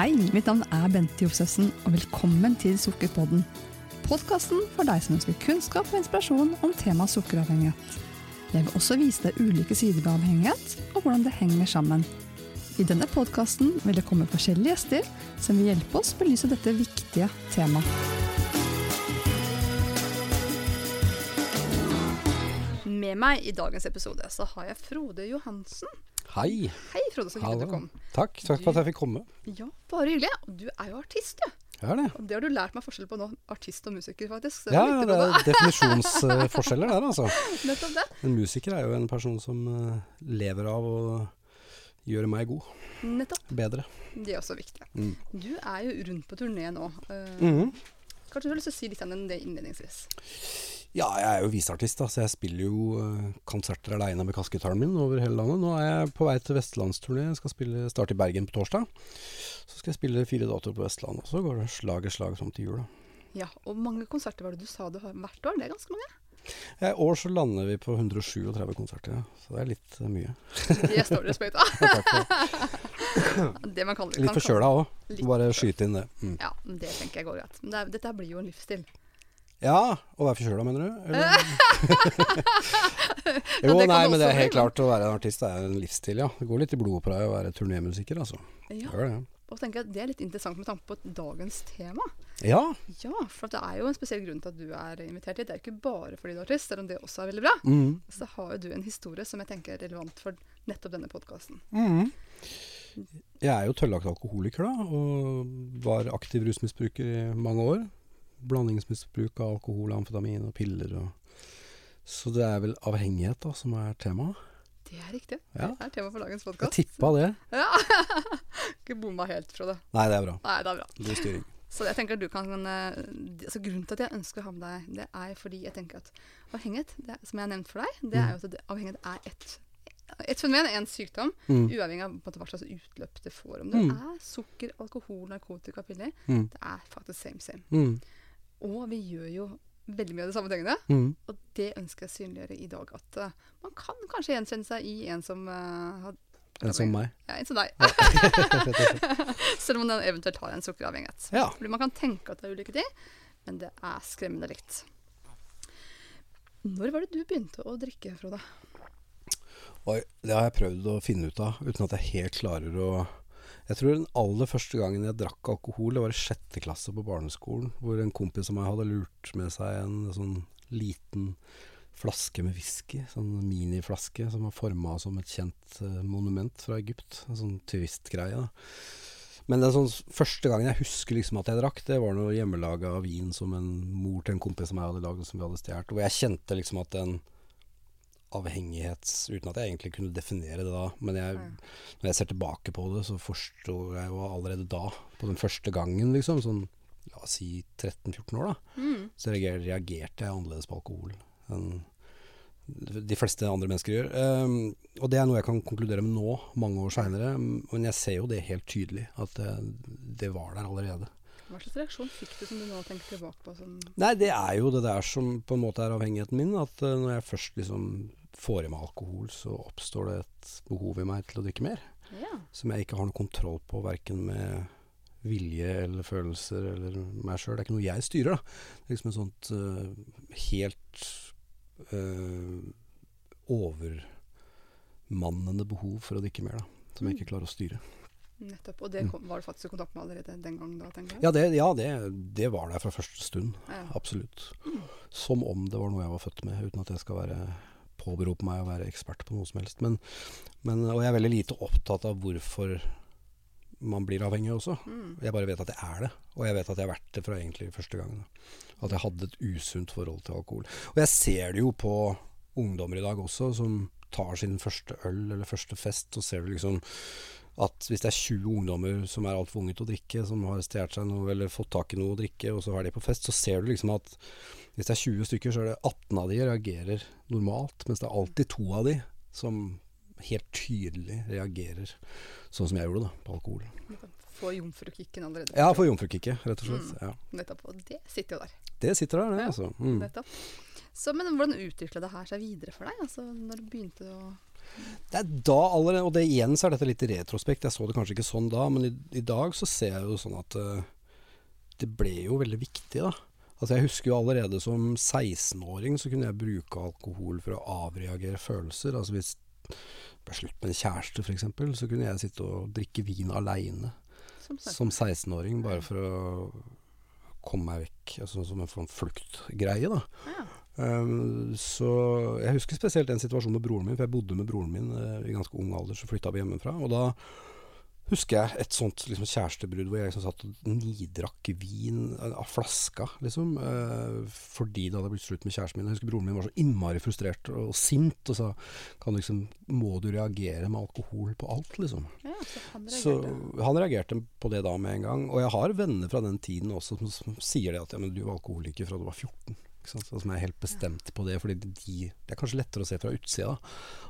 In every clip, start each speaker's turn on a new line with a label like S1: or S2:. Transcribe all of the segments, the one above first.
S1: Hei, mitt navn er Bente Josefsen, og velkommen til Sukkerpodden. Podkasten for deg som ønsker kunnskap og inspirasjon om temaet sukkeravhengighet. Jeg vil også vise deg ulike sider ved avhengighet, og hvordan det henger sammen. I denne podkasten vil det komme forskjellige gjester som vil hjelpe oss belyse dette viktige temaet. Med meg i dagens episode så har jeg Frode Johansen.
S2: Hei.
S1: Hei, Frode, så hyggelig du kom.
S2: Takk. Takk for at jeg fikk komme.
S1: Ja, bare hyggelig. Og du er jo artist, du.
S2: Er det.
S1: Og det har du lært meg forskjell på nå. Artist og musiker, faktisk. Det
S2: Ja,
S1: viktig,
S2: det er definisjonsforskjeller der, altså.
S1: Nettopp det.
S2: En musiker er jo en person som eh, lever av å gjøre meg god.
S1: Nettopp.
S2: Bedre.
S1: Det er også viktig.
S2: Mm.
S1: Du er jo rundt på turné nå. Eh,
S2: Mhm.
S1: Kanskje du har lyst til å si litt om det innledningsvis?
S2: Ja, jeg er jo viseartist, da, så jeg spiller jo eh, konserter aleine med kassegitaren min over hele landet. Nå er jeg på vei til vestlandsturné. Jeg skal spille, starte i Bergen på torsdag. Så skal jeg spille fire datoer på Vestlandet. Og så går det slag i slag fram til jul. da.
S1: Ja, og mange konserter var det du sa du har hvert år? Det er ganske mange.
S2: Ja, I år så lander vi på 137 konserter, ja. så det er litt eh, mye.
S1: Det står det i
S2: av. Det.
S1: Man kaller
S2: Litt
S1: kan
S2: forkjøla òg. Bare skyte inn det. Mm.
S1: Ja, det tenker jeg går greit. Men det dette blir jo en livsstil.
S2: Ja, å være forkjøla, mener du? Eller?
S1: Ja,
S2: jo,
S1: det
S2: nei, men det er helt klart å være en artist er en livsstil, ja. Det går litt i blodet på deg å være turnémusiker, altså.
S1: Ja,
S2: Gjør det.
S1: og tenker jeg Det er litt interessant med tanke på dagens tema.
S2: Ja.
S1: Ja, for det er jo en spesiell grunn til at du er invitert hit. Det er jo ikke bare fordi du er artist, selv om det også er veldig bra.
S2: Mm.
S1: Så har jo du en historie som jeg tenker er relevant for nettopp denne podkasten.
S2: Mm. Jeg er jo tøllagt alkoholiker, da, og var aktiv rusmisbruker i mange år. Blandingsmisbruk av alkohol, amfetamin og piller og Så det er vel avhengighet da som er temaet.
S1: Det er riktig.
S2: Ja.
S1: Det er tema for dagens
S2: Jeg
S1: podkast.
S2: tippa det.
S1: Ja. ikke bomma helt, Frode.
S2: Nei, det er bra.
S1: Nei, det er bra.
S2: God styring.
S1: Så jeg tenker at du kan eh, altså Grunnen til at jeg ønsker å ha med deg, det er fordi jeg tenker at avhengighet, det, som jeg har nevnt for deg, det er jo at avhengighet er ett et fenomen, en sykdom,
S2: Mm.
S1: uavhengig av måte hva slags utløp det får. Om det
S2: Mm.
S1: er sukker, alkohol, narkotika, piller.
S2: Mm.
S1: Det er faktisk same same. Og vi gjør jo veldig mye av de samme tingene.
S2: Mm.
S1: Og det ønsker jeg å synliggjøre i dag. At uh, man kan kanskje gjenkjenne seg i en som uh, har
S2: En som meg.
S1: Ja, en som deg. Selv om den eventuelt har en sukkeravhengighet.
S2: Ja.
S1: Fordi man kan tenke at det er ulike ting, men det er skremmende likt. Når var det du begynte å drikke, Frode?
S2: Oi, det har jeg prøvd å finne ut av, uten at jeg helt klarer å Jeg tror den aller første gangen jeg drakk alkohol, det var i sjette klasse på barneskolen, hvor en kompis av meg hadde lurt med seg en sånn liten flaske med whisky. Sånn miniflaske som var forma som et kjent eh, monument fra Egypt. En sånn turistgreie. da. Men den sånn første gangen jeg husker liksom at jeg drakk, det var noe hjemmelaga vin som en mor til en kompis som jeg hadde lagd, som vi hadde stjålet. Hvor jeg kjente liksom at den avhengighets Uten at jeg egentlig kunne definere det da. Men jeg, når jeg ser tilbake på det, så forsto jeg jo allerede da, på den første gangen, liksom, sånn la oss si 13-14 år, da, så reagerte, reagerte jeg annerledes på alkohol enn de fleste andre mennesker gjør. Um, og det er noe jeg kan konkludere med nå, mange år seinere. Men jeg ser jo det helt tydelig, at det, det var der allerede.
S1: Hva slags reaksjon fikk du som du nå tenker tilbake på?
S2: Nei, det er jo det der som på en måte er avhengigheten min. At eh, når jeg først liksom får i meg alkohol, så oppstår det et behov i meg til å drikke mer.
S1: ja.
S2: Som jeg ikke har noe kontroll på, verken med vilje eller følelser eller meg sjøl. Det er ikke noe jeg styrer, da. Det er liksom et sånt uh, helt uh, overmannende behov for å drikke mer, da. Som jeg ikke klarer å styre.
S1: Nettopp. Og det kom, var du faktisk i kontakt med allerede den gangen da, tenker jeg?
S2: Ja, det, ja det, det var der fra første stund.
S1: Ja.
S2: Absolutt. Som om det var noe jeg var født med, uten at jeg skal være påberope meg å være ekspert på noe som helst. Men, men, og jeg er veldig lite opptatt av hvorfor man blir avhengig også.
S1: Mm.
S2: Jeg bare vet at jeg er det, og jeg vet at jeg har vært det fra egentlig første gangen. At jeg hadde et usunt forhold til alkohol. Og jeg ser det jo på ungdommer i dag også, som tar sin første øl eller første fest, så ser du liksom at hvis det er 20 ungdommer som er altfor unge til å drikke, som har stjålet seg noe eller fått tak i noe å drikke, og så er de på fest, så ser du liksom at hvis det er 20 stykker, så er det 18 av de reagerer normalt, mens det er alltid to av de som helt tydelig reagerer sånn som jeg gjorde da, på alkohol.
S1: Få jomfrukikken allerede.
S2: Ja, få jomfrukikket, rett og slett. Ja.
S1: Nettopp. Og det sitter jo der.
S2: Det sitter der, det,
S1: Ja.
S2: altså. Mm.
S1: Nettopp. Så, men hvordan utvikla det her seg videre for deg? Altså, når du begynte å
S2: Det er da allerede, og det igjen så er dette litt retrospekt, jeg så det kanskje ikke sånn da, men i, i dag så ser jeg jo sånn at uh, det ble jo veldig viktig, da. Altså Jeg husker jo allerede som 16-åring så kunne jeg bruke alkohol for å avreagere følelser. Altså Hvis det ble slutt med en kjæreste f.eks., så kunne jeg sitte og drikke vin aleine som 16-åring, bare for å komme meg vekk. Altså Som en sånn fluktgreie, da. Ja. Um, så jeg husker spesielt den situasjonen med broren min, for jeg bodde med broren min uh, i ganske ung alder. Så flytta vi hjemmefra. Og da husker jeg et sånt liksom, kjærestebrudd hvor jeg liksom satt og nidrakk vin av flaska, liksom. Uh, fordi det hadde blitt slutt med kjæresten min. Jeg husker broren min var så innmari frustrert og, og sint og sa kan du liksom, Må du reagere med alkohol på alt, liksom?
S1: Ja, så, han
S2: så han reagerte på det da med en gang. Og jeg har venner fra den tiden også som, som sier det at ja, men du var alkoholiker fra du var 14. Så som er helt bestemt på det. Fordi de, det er kanskje lettere å se fra utsida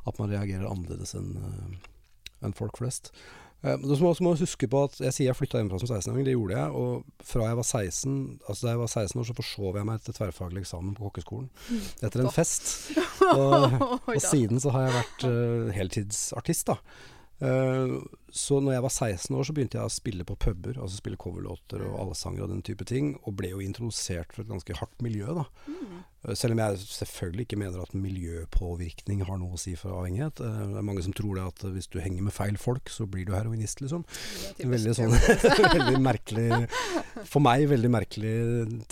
S2: at man reagerer annerledes enn en folk flest. du så må også huske på at jeg sier jeg flytta hjemmefra som 16-åring. Det gjorde jeg. Og fra jeg var 16 Altså da jeg var 16 år, så forsov jeg meg til tverrfaglig eksamen på kokkeskolen. Mm. Etter en fest. Og, og siden så har jeg vært uh, heltidsartist, da. Uh, så når jeg var 16 år, så begynte jeg å spille på puber. Altså spille coverlåter og allsanger og den type ting. Og ble jo introdusert for et ganske hardt miljø, da. Mm. Uh, selv om jeg selvfølgelig ikke mener at miljøpåvirkning har noe å si for avhengighet. Uh, det er mange som tror det at hvis du henger med feil folk, så blir du heroinist, liksom. Veldig sånn Veldig merkelig For meg veldig merkelig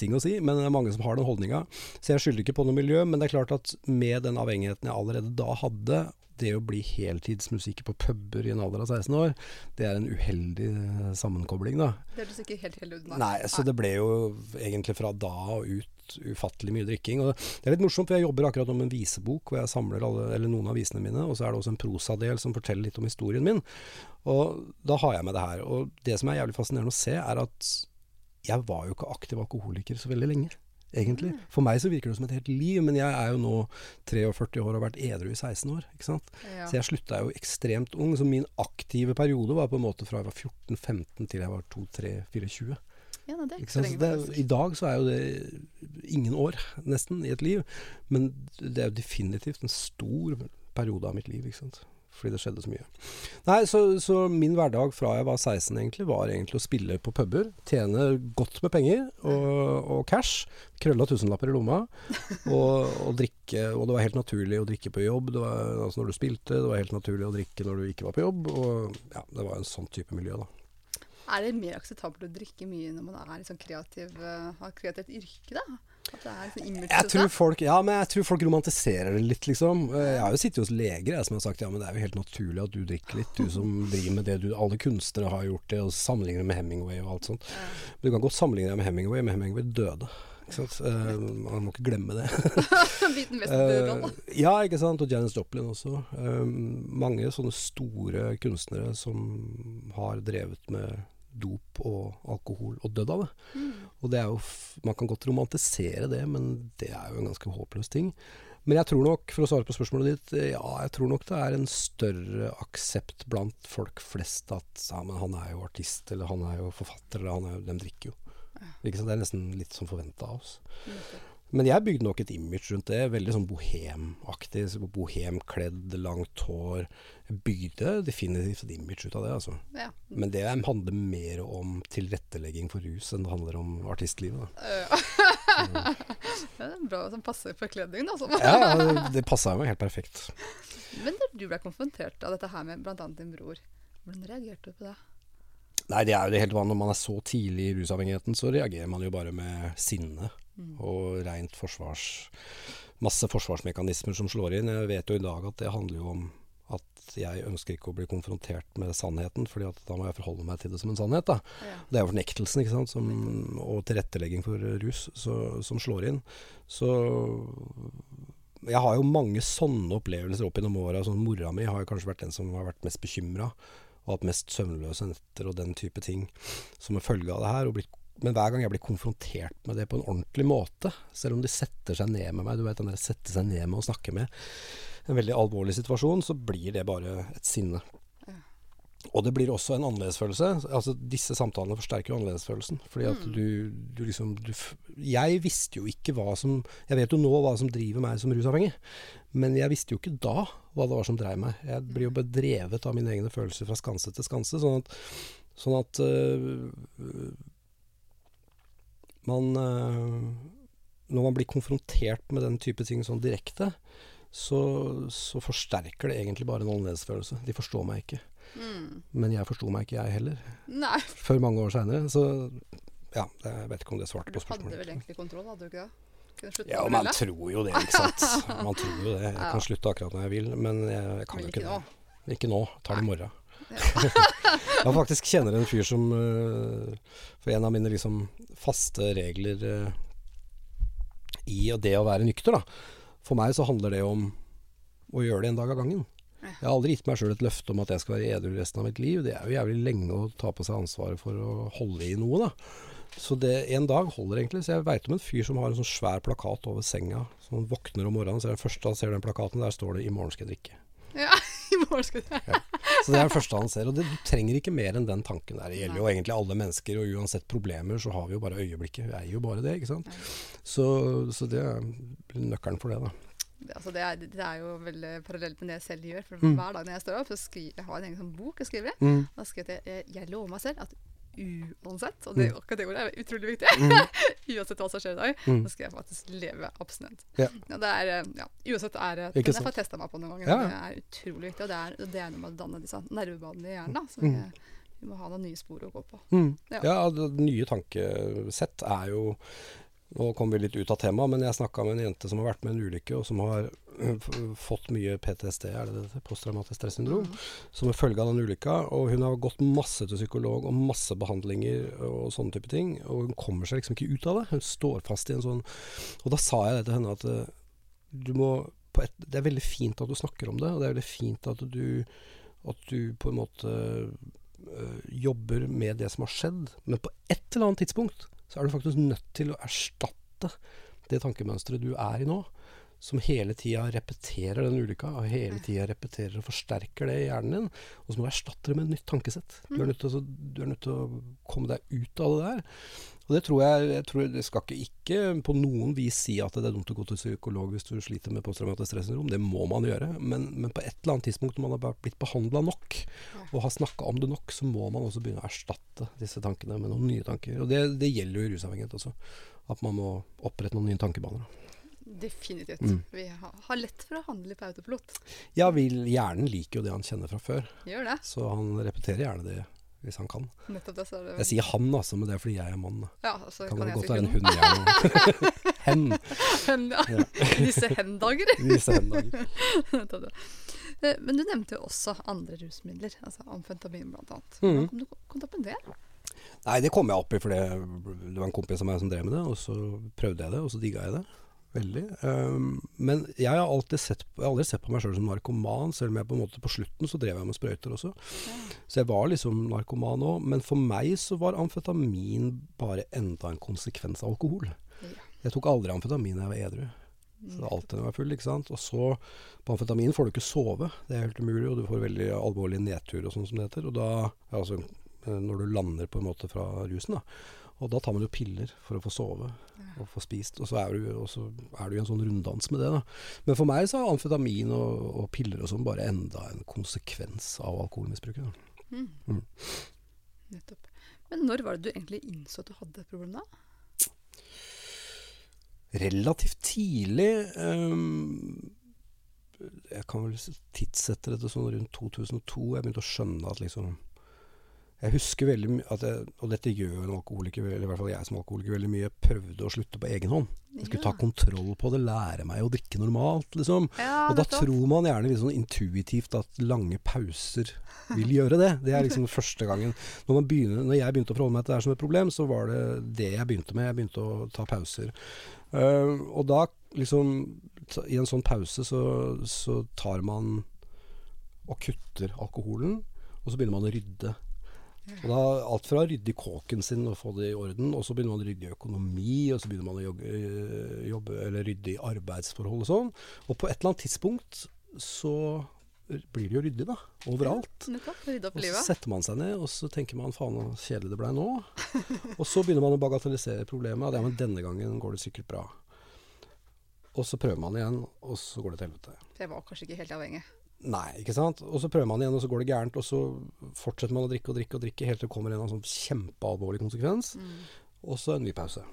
S2: ting å si, men det er mange som har den holdninga. Så jeg skylder ikke på noe miljø, men det er klart at med den avhengigheten jeg allerede da hadde, det å bli heltidsmusiker på puber i en alder av 16 år, det er en uheldig eh, sammenkobling, da.
S1: Det høres ikke helt heldig ut.
S2: Nei, så det ble jo egentlig fra da og ut ufattelig mye drikking. Og det er litt morsomt, for jeg jobber akkurat om en visebok hvor jeg samler alle, eller noen av visene mine, og så er det også en prosadel som forteller litt om historien min. Og da har jeg med det her. Og det som er jævlig fascinerende å se, er at jeg var jo ikke aktiv alkoholiker så veldig lenge egentlig. For meg så virker det som et helt liv, men jeg er jo nå 43 år og har vært edru i 16 år. ikke sant? Ja. Så jeg slutta jo ekstremt ung. Så min aktive periode var på en måte fra jeg var 14-15 til jeg var 2-3-24.
S1: Ja, det
S2: er ikke det, I dag så er jo det ingen år, nesten, i et liv. Men det er jo definitivt en stor periode av mitt liv. ikke sant? Fordi det skjedde så mye. Nei, så, så, min hverdag fra jeg var 16 egentlig, var egentlig å spille på puber. Tjene godt med penger og, og cash. Krølla tusenlapper i lomma. Og, og, drikke. Og det var helt naturlig å drikke på jobb var, altså når du spilte. Det var helt naturlig å drikke når du ikke var på jobb. Og ja, det var en sånn type miljø, da.
S1: Er det mer akseptabelt å drikke mye når man er liksom kreativ, uh, har kreativt yrke, da?
S2: Jeg tror folk, Ja, men jeg tror folk romantiserer det litt, liksom. Eh, jeg har jo sittet hos leger jeg, som har sagt ja, men det er jo helt naturlig at du drikker litt, du som driver med det du Alle kunstnere har gjort det, og sammenligner med Hemingway og alt sånt. Men du kan godt sammenligne deg med Hemingway, men Hemingway døde. Ikke sant? Uh, man må ikke glemme det.
S1: uh,
S2: ja, ikke sant. Og Janis Joplin også. Uh, mange sånne store kunstnere som har drevet med dop og alkohol og dødd av det. Mm. Og det er jo Man kan godt romantisere det, men det er jo en ganske håpløs ting. Men jeg tror nok, for å svare på spørsmålet ditt, ja, jeg tror nok det er en større aksept blant folk flest at ja, men han er jo artist, eller han er jo forfatter, eller han er jo De drikker jo. Ja. Ikke sant? Det er nesten litt som forventa av oss. Mm. Men jeg bygde nok et image rundt det. Veldig sånn bohemaktig. Bohemkledd, langt hår. Jeg bygde definitivt et image ut av det, altså. Ja. Men det handler mer om tilrettelegging for rus enn det handler om artistlivet. Da. Ja.
S1: det er bra som passer forkledningen, altså.
S2: ja, det, det passa meg helt perfekt.
S1: Men da du ble konfrontert av dette her med bl.a. din bror, hvordan reagerte du på det?
S2: Nei, det er jo det helt vanlige. Når man er så tidlig i rusavhengigheten, så reagerer man jo bare med sinne. Mm. Og rent forsvars Masse forsvarsmekanismer som slår inn. Jeg vet jo i dag at det handler jo om at jeg ønsker ikke å bli konfrontert med sannheten, fordi da må jeg forholde meg til det som en sannhet. Ja. Det er jo fornektelsen ikke sant, som, og tilrettelegging for rus så, som slår inn. Så jeg har jo mange sånne opplevelser opp gjennom åra. Sånn, mora mi har jo kanskje vært den som har vært mest bekymra og hatt mest søvnløse netter og den type ting som en følge av det her. blitt men hver gang jeg blir konfrontert med det på en ordentlig måte, selv om de setter seg ned med meg, du vet den der sette seg ned med og snakke med, en veldig alvorlig situasjon, så blir det bare et sinne. Og det blir også en annerledesfølelse. Altså, disse samtalene forsterker jo annerledesfølelsen. Fordi at
S1: Mm.
S2: du, du liksom du, Jeg visste jo ikke hva som Jeg vet jo nå hva som driver meg som rusavhengig. Men jeg visste jo ikke da hva det var som dreiv meg. Jeg blir jo bedrevet av mine egne følelser fra skanse til skanse. Sånn at, sånn at øh, man øh, Når man blir konfrontert med den type ting sånn direkte, så, så forsterker det egentlig bare en annerledesfølelse. De forstår meg ikke.
S1: Mm.
S2: Men jeg forsto meg ikke, jeg heller.
S1: Nei,
S2: Før mange år seinere. Så ja, jeg vet ikke om det svarte på spørsmålet.
S1: du hadde vel egentlig kontroll, hadde du ikke det?
S2: Ja, man tror jo det, ikke sant. Man tror jo det. Jeg
S1: Ja.
S2: kan slutte akkurat når jeg vil, men jeg, jeg kan
S1: Men
S2: jo
S1: ikke
S2: ikke
S1: nå.
S2: det. Ikke nå. Tar det i morgen. Jeg faktisk kjenner en fyr som øh, For en av mine liksom faste regler øh, i det å være nykter, da. For meg så handler det om å gjøre det en dag av gangen.
S1: Ja.
S2: Jeg har aldri gitt meg sjøl et løfte om at jeg skal være edru resten av mitt liv. Det er jo jævlig lenge å ta på seg ansvaret for å holde i noe, da. Så det, en dag holder egentlig. Så jeg veit om en fyr som har en sånn svær plakat over senga. Så han våkner om morgenen, så er det første han ser den plakaten, der står det 'I morgen skal jeg drikke'.
S1: Ja, i morgen skal du
S2: Så det er det første han ser. Og det, du trenger ikke mer enn den tanken der. Det gjelder jo egentlig alle mennesker, og uansett problemer så har vi jo bare øyeblikket. Vi eier jo bare det, ikke sant. Så, så det er nøkkelen for det, da.
S1: Altså det, er, det er jo veldig parallelt med det jeg selv gjør. For
S2: Mm.
S1: Hver dag når jeg står opp, så skriver jeg har en egen sånn bok jeg skriver.
S2: Mm.
S1: Da skriver jeg jeg, jeg lover meg selv at uansett, og det,
S2: Mm.
S1: akkurat det ordet er utrolig viktig, uansett hva som skjer i dag,
S2: Mm.
S1: så skal jeg faktisk leve abstinent.
S2: Ja.
S1: det er, eh, ja, uansett er det
S2: Den
S1: har jeg testa meg på noen ganger.
S2: Ja.
S1: Det er utrolig viktig. Og det er, det er noe med å danne disse nervebanene i hjernen. Da, så
S2: Mm.
S1: vi, vi må ha noen nye spor å gå på.
S2: Mm.
S1: Ja.
S2: Ja, det nye tankesett er jo Nå kom vi litt ut av temaet, men jeg snakka med en jente som har vært med en ulykke, og som har øh, fått mye PTSD, er det det? Posttraumatisk stressyndrom,
S1: Mm.
S2: som en følge av den ulykka. Og hun har gått masse til psykolog og masse behandlinger og sånne type ting. Og hun kommer seg liksom ikke ut av det. Hun står fast i en sånn Og da sa jeg det til henne at øh, du må på et, Det er veldig fint at du snakker om det, og det er veldig fint at du, at du på en måte øh, jobber med det som har skjedd. Men på et eller annet tidspunkt så er du faktisk nødt til å erstatte det tankemønsteret du er i nå. Som hele tida repeterer den ulykka, og hele tida repeterer og forsterker det i hjernen din. Og så må du erstatte det med et nytt tankesett. Du er nødt til, å, du nødt til å komme deg ut av det der. Og det tror jeg, jeg tror Det skal ikke, ikke på noen vis si at det er dumt å gå til psykolog hvis du sliter med posttraumatisk stressyndrom. Det må man gjøre. Men, men på et eller annet tidspunkt når man har blitt behandla nok, og har snakka om det nok, så må man også begynne å erstatte disse tankene med noen nye tanker. Og det, det gjelder jo i rusavhengighet også. At man må opprette noen nye tankebaner.
S1: Definitivt.
S2: Mm.
S1: Vi har, lett for å handle på autopilot.
S2: Ja, vil, hjernen liker jo det han kjenner fra før,
S1: Gjør det.
S2: så han repeterer gjerne det hvis han kan.
S1: Nettopp det. Så er det
S2: Jeg sier han, altså, men det er fordi jeg er mann. da.
S1: ja, altså,
S2: Kan
S1: kan
S2: det godt være en
S1: hun.
S2: hund gjerne. Hen.
S1: Hen, ja.
S2: Ja.
S1: Disse hen-dager.
S2: Disse.
S1: Eh, Men du nevnte jo også andre rusmidler, altså amfetamin blant annet. Hvordan kom du kom du opp med det?
S2: Nei, det kom jeg opp i fordi det var en kompis av meg som drev med det, og så prøvde jeg det, og så digga jeg det. Veldig. Um, men jeg har alltid sett, jeg har aldri sett på meg sjøl som narkoman, selv om jeg på en måte på slutten så drev jeg med sprøyter også. Så jeg var liksom narkoman òg. Men for meg så var amfetamin bare enda en konsekvens av alkohol.
S1: Ja.
S2: Jeg tok aldri amfetamin da jeg var edru. Så det er alltid når jeg var full, ikke sant. Og så, på amfetamin får du ikke sove. Det er helt umulig, og du får veldig alvorlig nedtur og sånn som det heter. Og da, altså eh, når du lander på en måte fra rusen, da. Og da tar man jo piller for å få sove og få spist. Og så er du, og så er du i en sånn runddans med det, da. Men for meg så er amfetamin og, og piller og sånn bare enda en konsekvens av alkoholmisbruket. Da.
S1: Mm.
S2: Mm.
S1: Nettopp. Men når var det du egentlig innså at du hadde et problem da?
S2: relativt tidlig Um, Jeg kan vel tidssette det til sånn rundt 2002. Jeg begynte å skjønne at liksom Jeg husker veldig mye at jeg, Og dette gjør jo en alkoholiker, eller i hvert fall jeg som alkoholiker, veldig mye. Jeg prøvde å slutte på egen hånd. Jeg skulle ta kontroll på det, lære meg å drikke normalt, liksom.
S1: Ja,
S2: Og da tror man gjerne litt sånn intuitivt at lange pauser vil gjøre det. Det er liksom første gangen. Når, man begynner, når jeg begynte å forholde meg til det her som et problem, så var det det jeg begynte med. Jeg begynte å ta pauser. Uh, og da liksom I en sånn pause så, så tar man og kutter alkoholen, og så begynner man å rydde. Og da Alt fra å rydde i kåken sin og få det i orden, og så begynner man å rydde i økonomi, og så begynner man å jobbe, jobbe eller rydde i arbeidsforhold og sånn. Og på et eller annet tidspunkt så blir det jo ryddig, da. Overalt.
S1: Ja,
S2: Og så setter man seg ned, og så tenker man faen så kjedelig det blei nå. og så begynner man å bagatellisere problemet. Ja, men denne gangen går det sikkert bra. Og så prøver man igjen, og så går det til helvete.
S1: For jeg var kanskje ikke helt avhengig.
S2: Nei, ikke sant. Og så prøver man igjen, og så går det gærent. Og så fortsetter man å drikke og drikke og drikke helt til det kommer en sånn kjempealvorlig konsekvens. Og så en ny pause.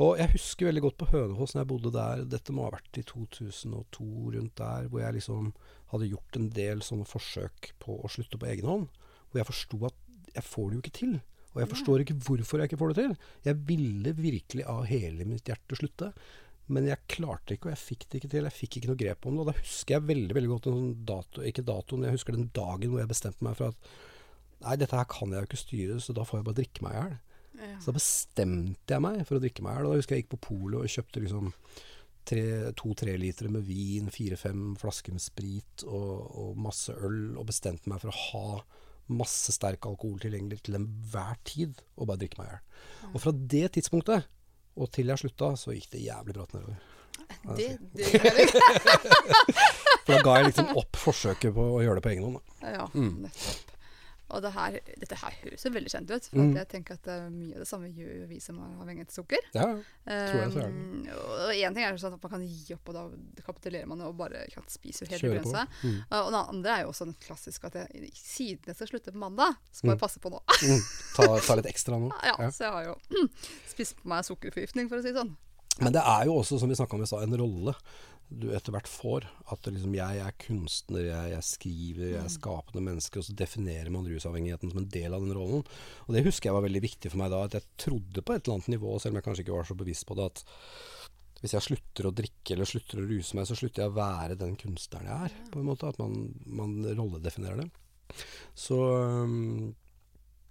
S2: Og jeg husker veldig godt på Hønefoss når jeg bodde der. Dette må ha vært i 2002, rundt der, hvor jeg liksom hadde gjort en del sånne forsøk på å slutte på egen hånd. Hvor jeg forsto at jeg får det jo ikke til. Og jeg forstår ikke hvorfor jeg ikke får det til. Jeg ville virkelig av hele mitt hjerte slutte. Men jeg klarte ikke, og jeg fikk det ikke til. Jeg fikk ikke noe grep om det. Og da husker jeg veldig veldig godt en sånn dato, ikke datoen, jeg husker den dagen hvor jeg bestemte meg for at nei, dette her kan jeg jo ikke styre, så da får jeg bare drikke meg i hjel.
S1: Ja.
S2: Så da bestemte jeg meg for å drikke meg i hjel. Da husker jeg gikk på polet og kjøpte liksom to-tre liter med vin, fire-fem flasker med sprit og, og masse øl, og bestemte meg for å ha masse sterk alkohol tilgjengelig til enhver tid, og bare drikke meg i hjel. Og fra det tidspunktet og til jeg slutta, så gikk det jævlig bratt nedover.
S1: Det, det gjør jeg.
S2: For da ga jeg liksom opp forsøket på å gjøre det på egen hånd. da.
S1: Ja,
S2: Mm.
S1: nettopp. Og det her, dette her høres jo veldig kjent ut. For
S2: Mm.
S1: jeg tenker at eh, mye av det samme gjør vi som har avhengighet av sukker.
S2: Ja, Tror jeg så er det.
S1: Um, og én ting er sånn at man kan gi opp, og da kapitulerer man og bare kan spise helt
S2: på. Mm.
S1: Uh, og det andre er jo også den klassiske at jeg, siden jeg skal slutte på mandag, så må
S2: Mm.
S1: jeg passe på nå.
S2: Mm. Ta, ta litt ekstra nå.
S1: ja,
S2: Ja.
S1: Så jeg har jo spist på meg sukkerforgiftning, for å si det sånn.
S2: Men det er jo også, som vi snakka om i stad, en rolle du etter hvert får. At liksom, jeg er kunstner, jeg, jeg skriver, jeg er skapende menneske. Og så definerer man rusavhengigheten som en del av den rollen. Og det husker jeg var veldig viktig for meg da. At jeg trodde på et eller annet nivå, selv om jeg kanskje ikke var så bevisst på det, at hvis jeg slutter å drikke eller slutter å ruse meg, så slutter jeg å være den kunstneren jeg er. på en måte, At man, man rolledefinerer det. Så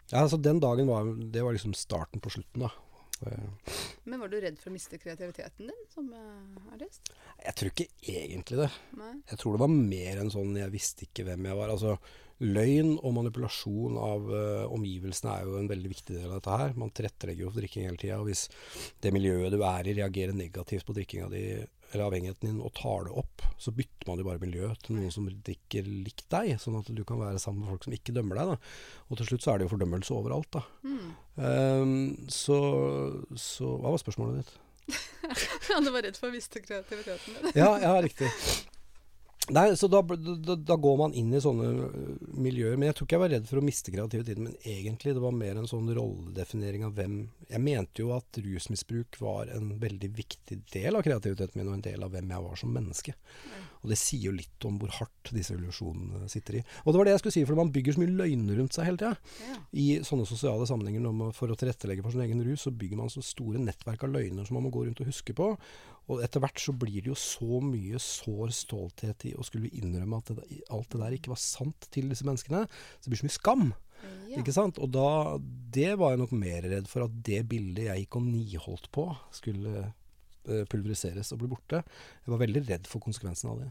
S2: Ja, altså den dagen var Det var liksom starten på slutten, da.
S1: Men var du redd for å miste kreativiteten din som uh, artist?
S2: Jeg tror ikke egentlig det.
S1: Nei?
S2: Jeg tror det var mer enn sånn jeg visste ikke hvem jeg var. Altså, løgn og manipulasjon av uh, omgivelsene er jo en veldig viktig del av dette her. Man tilrettelegger jo for drikking hele tida. Og hvis det miljøet du er i reagerer negativt på drikkinga di eller avhengigheten din og tar det opp, så bytter man jo bare miljø til noen som drikker likt deg, sånn at du kan være sammen med folk som ikke dømmer deg. Da. Og til slutt så er det jo fordømmelse overalt, da.
S1: Mm.
S2: Um, så, så Hva var spørsmålet ditt?
S1: Du var redd for å miste kreativiteten din.
S2: Ja, ja, riktig. Nei, så da, da, da går man inn i sånne miljøer. Men jeg tror ikke jeg var redd for å miste kreativiteten. Men egentlig det var mer en sånn rolledefinering av hvem Jeg mente jo at rusmisbruk var en veldig viktig del av kreativiteten min, og en del av hvem jeg var som menneske. Og det sier jo litt om hvor hardt disse illusjonene sitter i. Og det var det jeg skulle si, for man bygger så mye løgner rundt seg hele tida.
S1: Ja.
S2: I sånne sosiale sammenhenger man, for å tilrettelegge for sin egen rus, så bygger man så store nettverk av løgner som man må gå rundt og huske på. Og etter hvert så blir det jo så mye sår stolthet i å skulle innrømme at det, alt det der ikke var sant til disse menneskene. Så det blir så mye skam.
S1: Ja.
S2: Ikke sant? Og da Det var jeg nok mer redd for at det bildet jeg gikk og niholdt på, skulle pulveriseres og bli borte. Jeg var veldig redd for konsekvensen av det.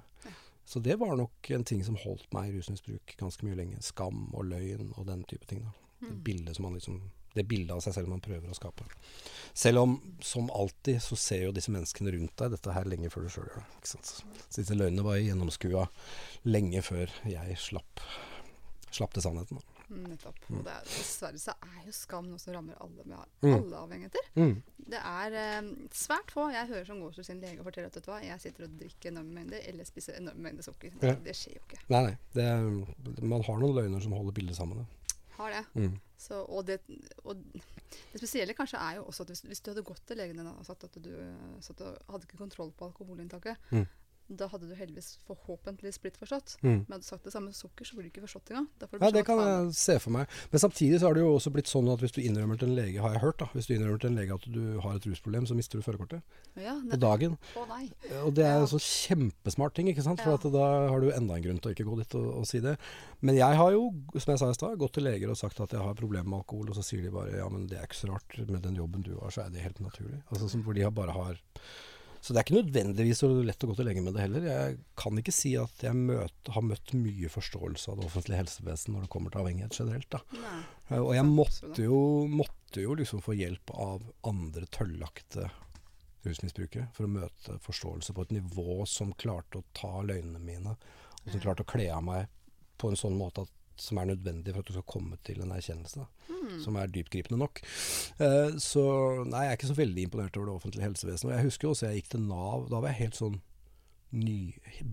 S2: Så det var nok en ting som holdt meg i rusmisbruk ganske mye lenge. Skam og løgn og den type ting. Da. Det
S1: Mm.
S2: bildet som man liksom det bildet av seg selv man prøver å skape. Selv om, som alltid, så ser jo disse menneskene rundt deg dette her lenge før du sjøl gjør det. Så disse løgnene var gjennomskua lenge før jeg slapp, slapp til sannheten. Da.
S1: Nettopp. Og det er, dessverre så er jo skam noe som rammer alle med
S2: Mm.
S1: alle avhengigheter.
S2: Mm.
S1: Det er eh, svært få jeg hører som går til sin lege og forteller at vet du hva, jeg sitter og drikker enorme mengder eller spiser enorme mengder sukker.
S2: Ja.
S1: Det skjer jo ikke.
S2: Nei, nei. Det, man har noen løgner som holder bildet sammen. Da.
S1: Har det.
S2: Mm.
S1: Så, og, det og det spesielle kanskje er jo også at hvis, hvis du hadde gått til legen din og sagt at du at du hadde ikke kontroll på alkoholinntaket,
S2: Mm.
S1: Da hadde du heldigvis forhåpentligvis blitt forstått.
S2: Mm.
S1: Men hadde du sagt det samme med sukker, så blir du ikke forstått engang.
S2: Ja, det kan jeg se for meg. Men samtidig så har det jo også blitt sånn at hvis du innrømmer til en lege, har jeg hørt, da, hvis du innrømmer til en lege at du har et rusproblem, så mister du førerkortet
S1: ja,
S2: på dagen.
S1: Å nei.
S2: Og det er en sånn kjempesmart ting, ikke sant? For da har du enda en grunn til å ikke gå dit og, og si det. Men jeg har jo, som jeg sa i stad, gått til leger og sagt at jeg har problemer med alkohol, og så sier de bare ja, men det er ikke så rart. Med den jobben du har, så er det helt naturlig. Altså, som, hvor de har bare har Så det er ikke nødvendigvis så lett å gå til lenge med det heller. Jeg kan ikke si at jeg møt, har møtt mye forståelse av det offentlige helsevesen når det kommer til avhengighet generelt.
S1: nei.
S2: Eh, Og jeg måtte jo, måtte jo liksom få hjelp av andre tøllakte rusmisbrukere for å møte forståelse på et nivå som klarte å ta løgnene mine Og som klarte å kle av meg på en sånn måte at, som er nødvendig for at du skal komme til en erkjennelse.
S1: Mm.
S2: Som er dyptgripende nok. Uh, så nei, jeg er ikke så veldig imponert over det offentlige helsevesenet. Og jeg husker også jeg gikk til Nav. Da var jeg helt sånn ny,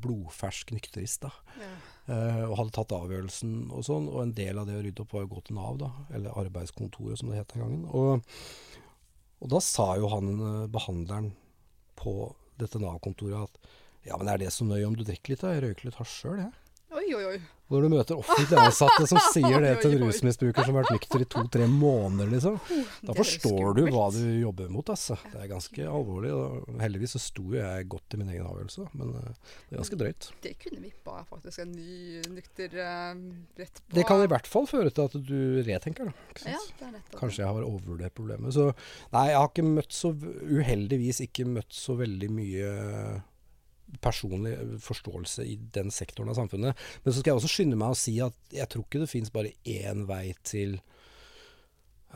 S2: blodfersk nykterist. da.
S1: Ja.
S2: uh, og hadde tatt avgjørelsen og sånn. Og en del av det å rydde opp var å gå til Nav, da. Eller arbeidskontoret, som det het den gangen. Og, og da sa jo han eh, behandleren på dette Nav-kontoret at ja, men er det så nøye om du drikker litt? da? Jeg røyker litt hasj sjøl, jeg.
S1: Oi, oi, oi.
S2: Når du møter offentlig ansatte som sier det til en rusmisbruker som har vært nykter i to-tre måneder, liksom. Da
S1: er
S2: forstår du hva du jobber mot, altså. Det er ganske alvorlig. Og heldigvis så sto jeg godt i min egen avgjørelse, men eh, det er ganske drøyt.
S1: Det kunne vippa faktisk en ny nykter uh, rett på
S2: Det kan i hvert fall føre til at du retenker, da.
S1: Ja, det er
S2: Kanskje jeg har overvurdert problemet. Så nei, jeg har ikke møtt så Uheldigvis ikke møtt så veldig mye personlig forståelse i den sektoren av samfunnet. Men så skal jeg også skynde meg å si at jeg tror ikke det fins bare én vei til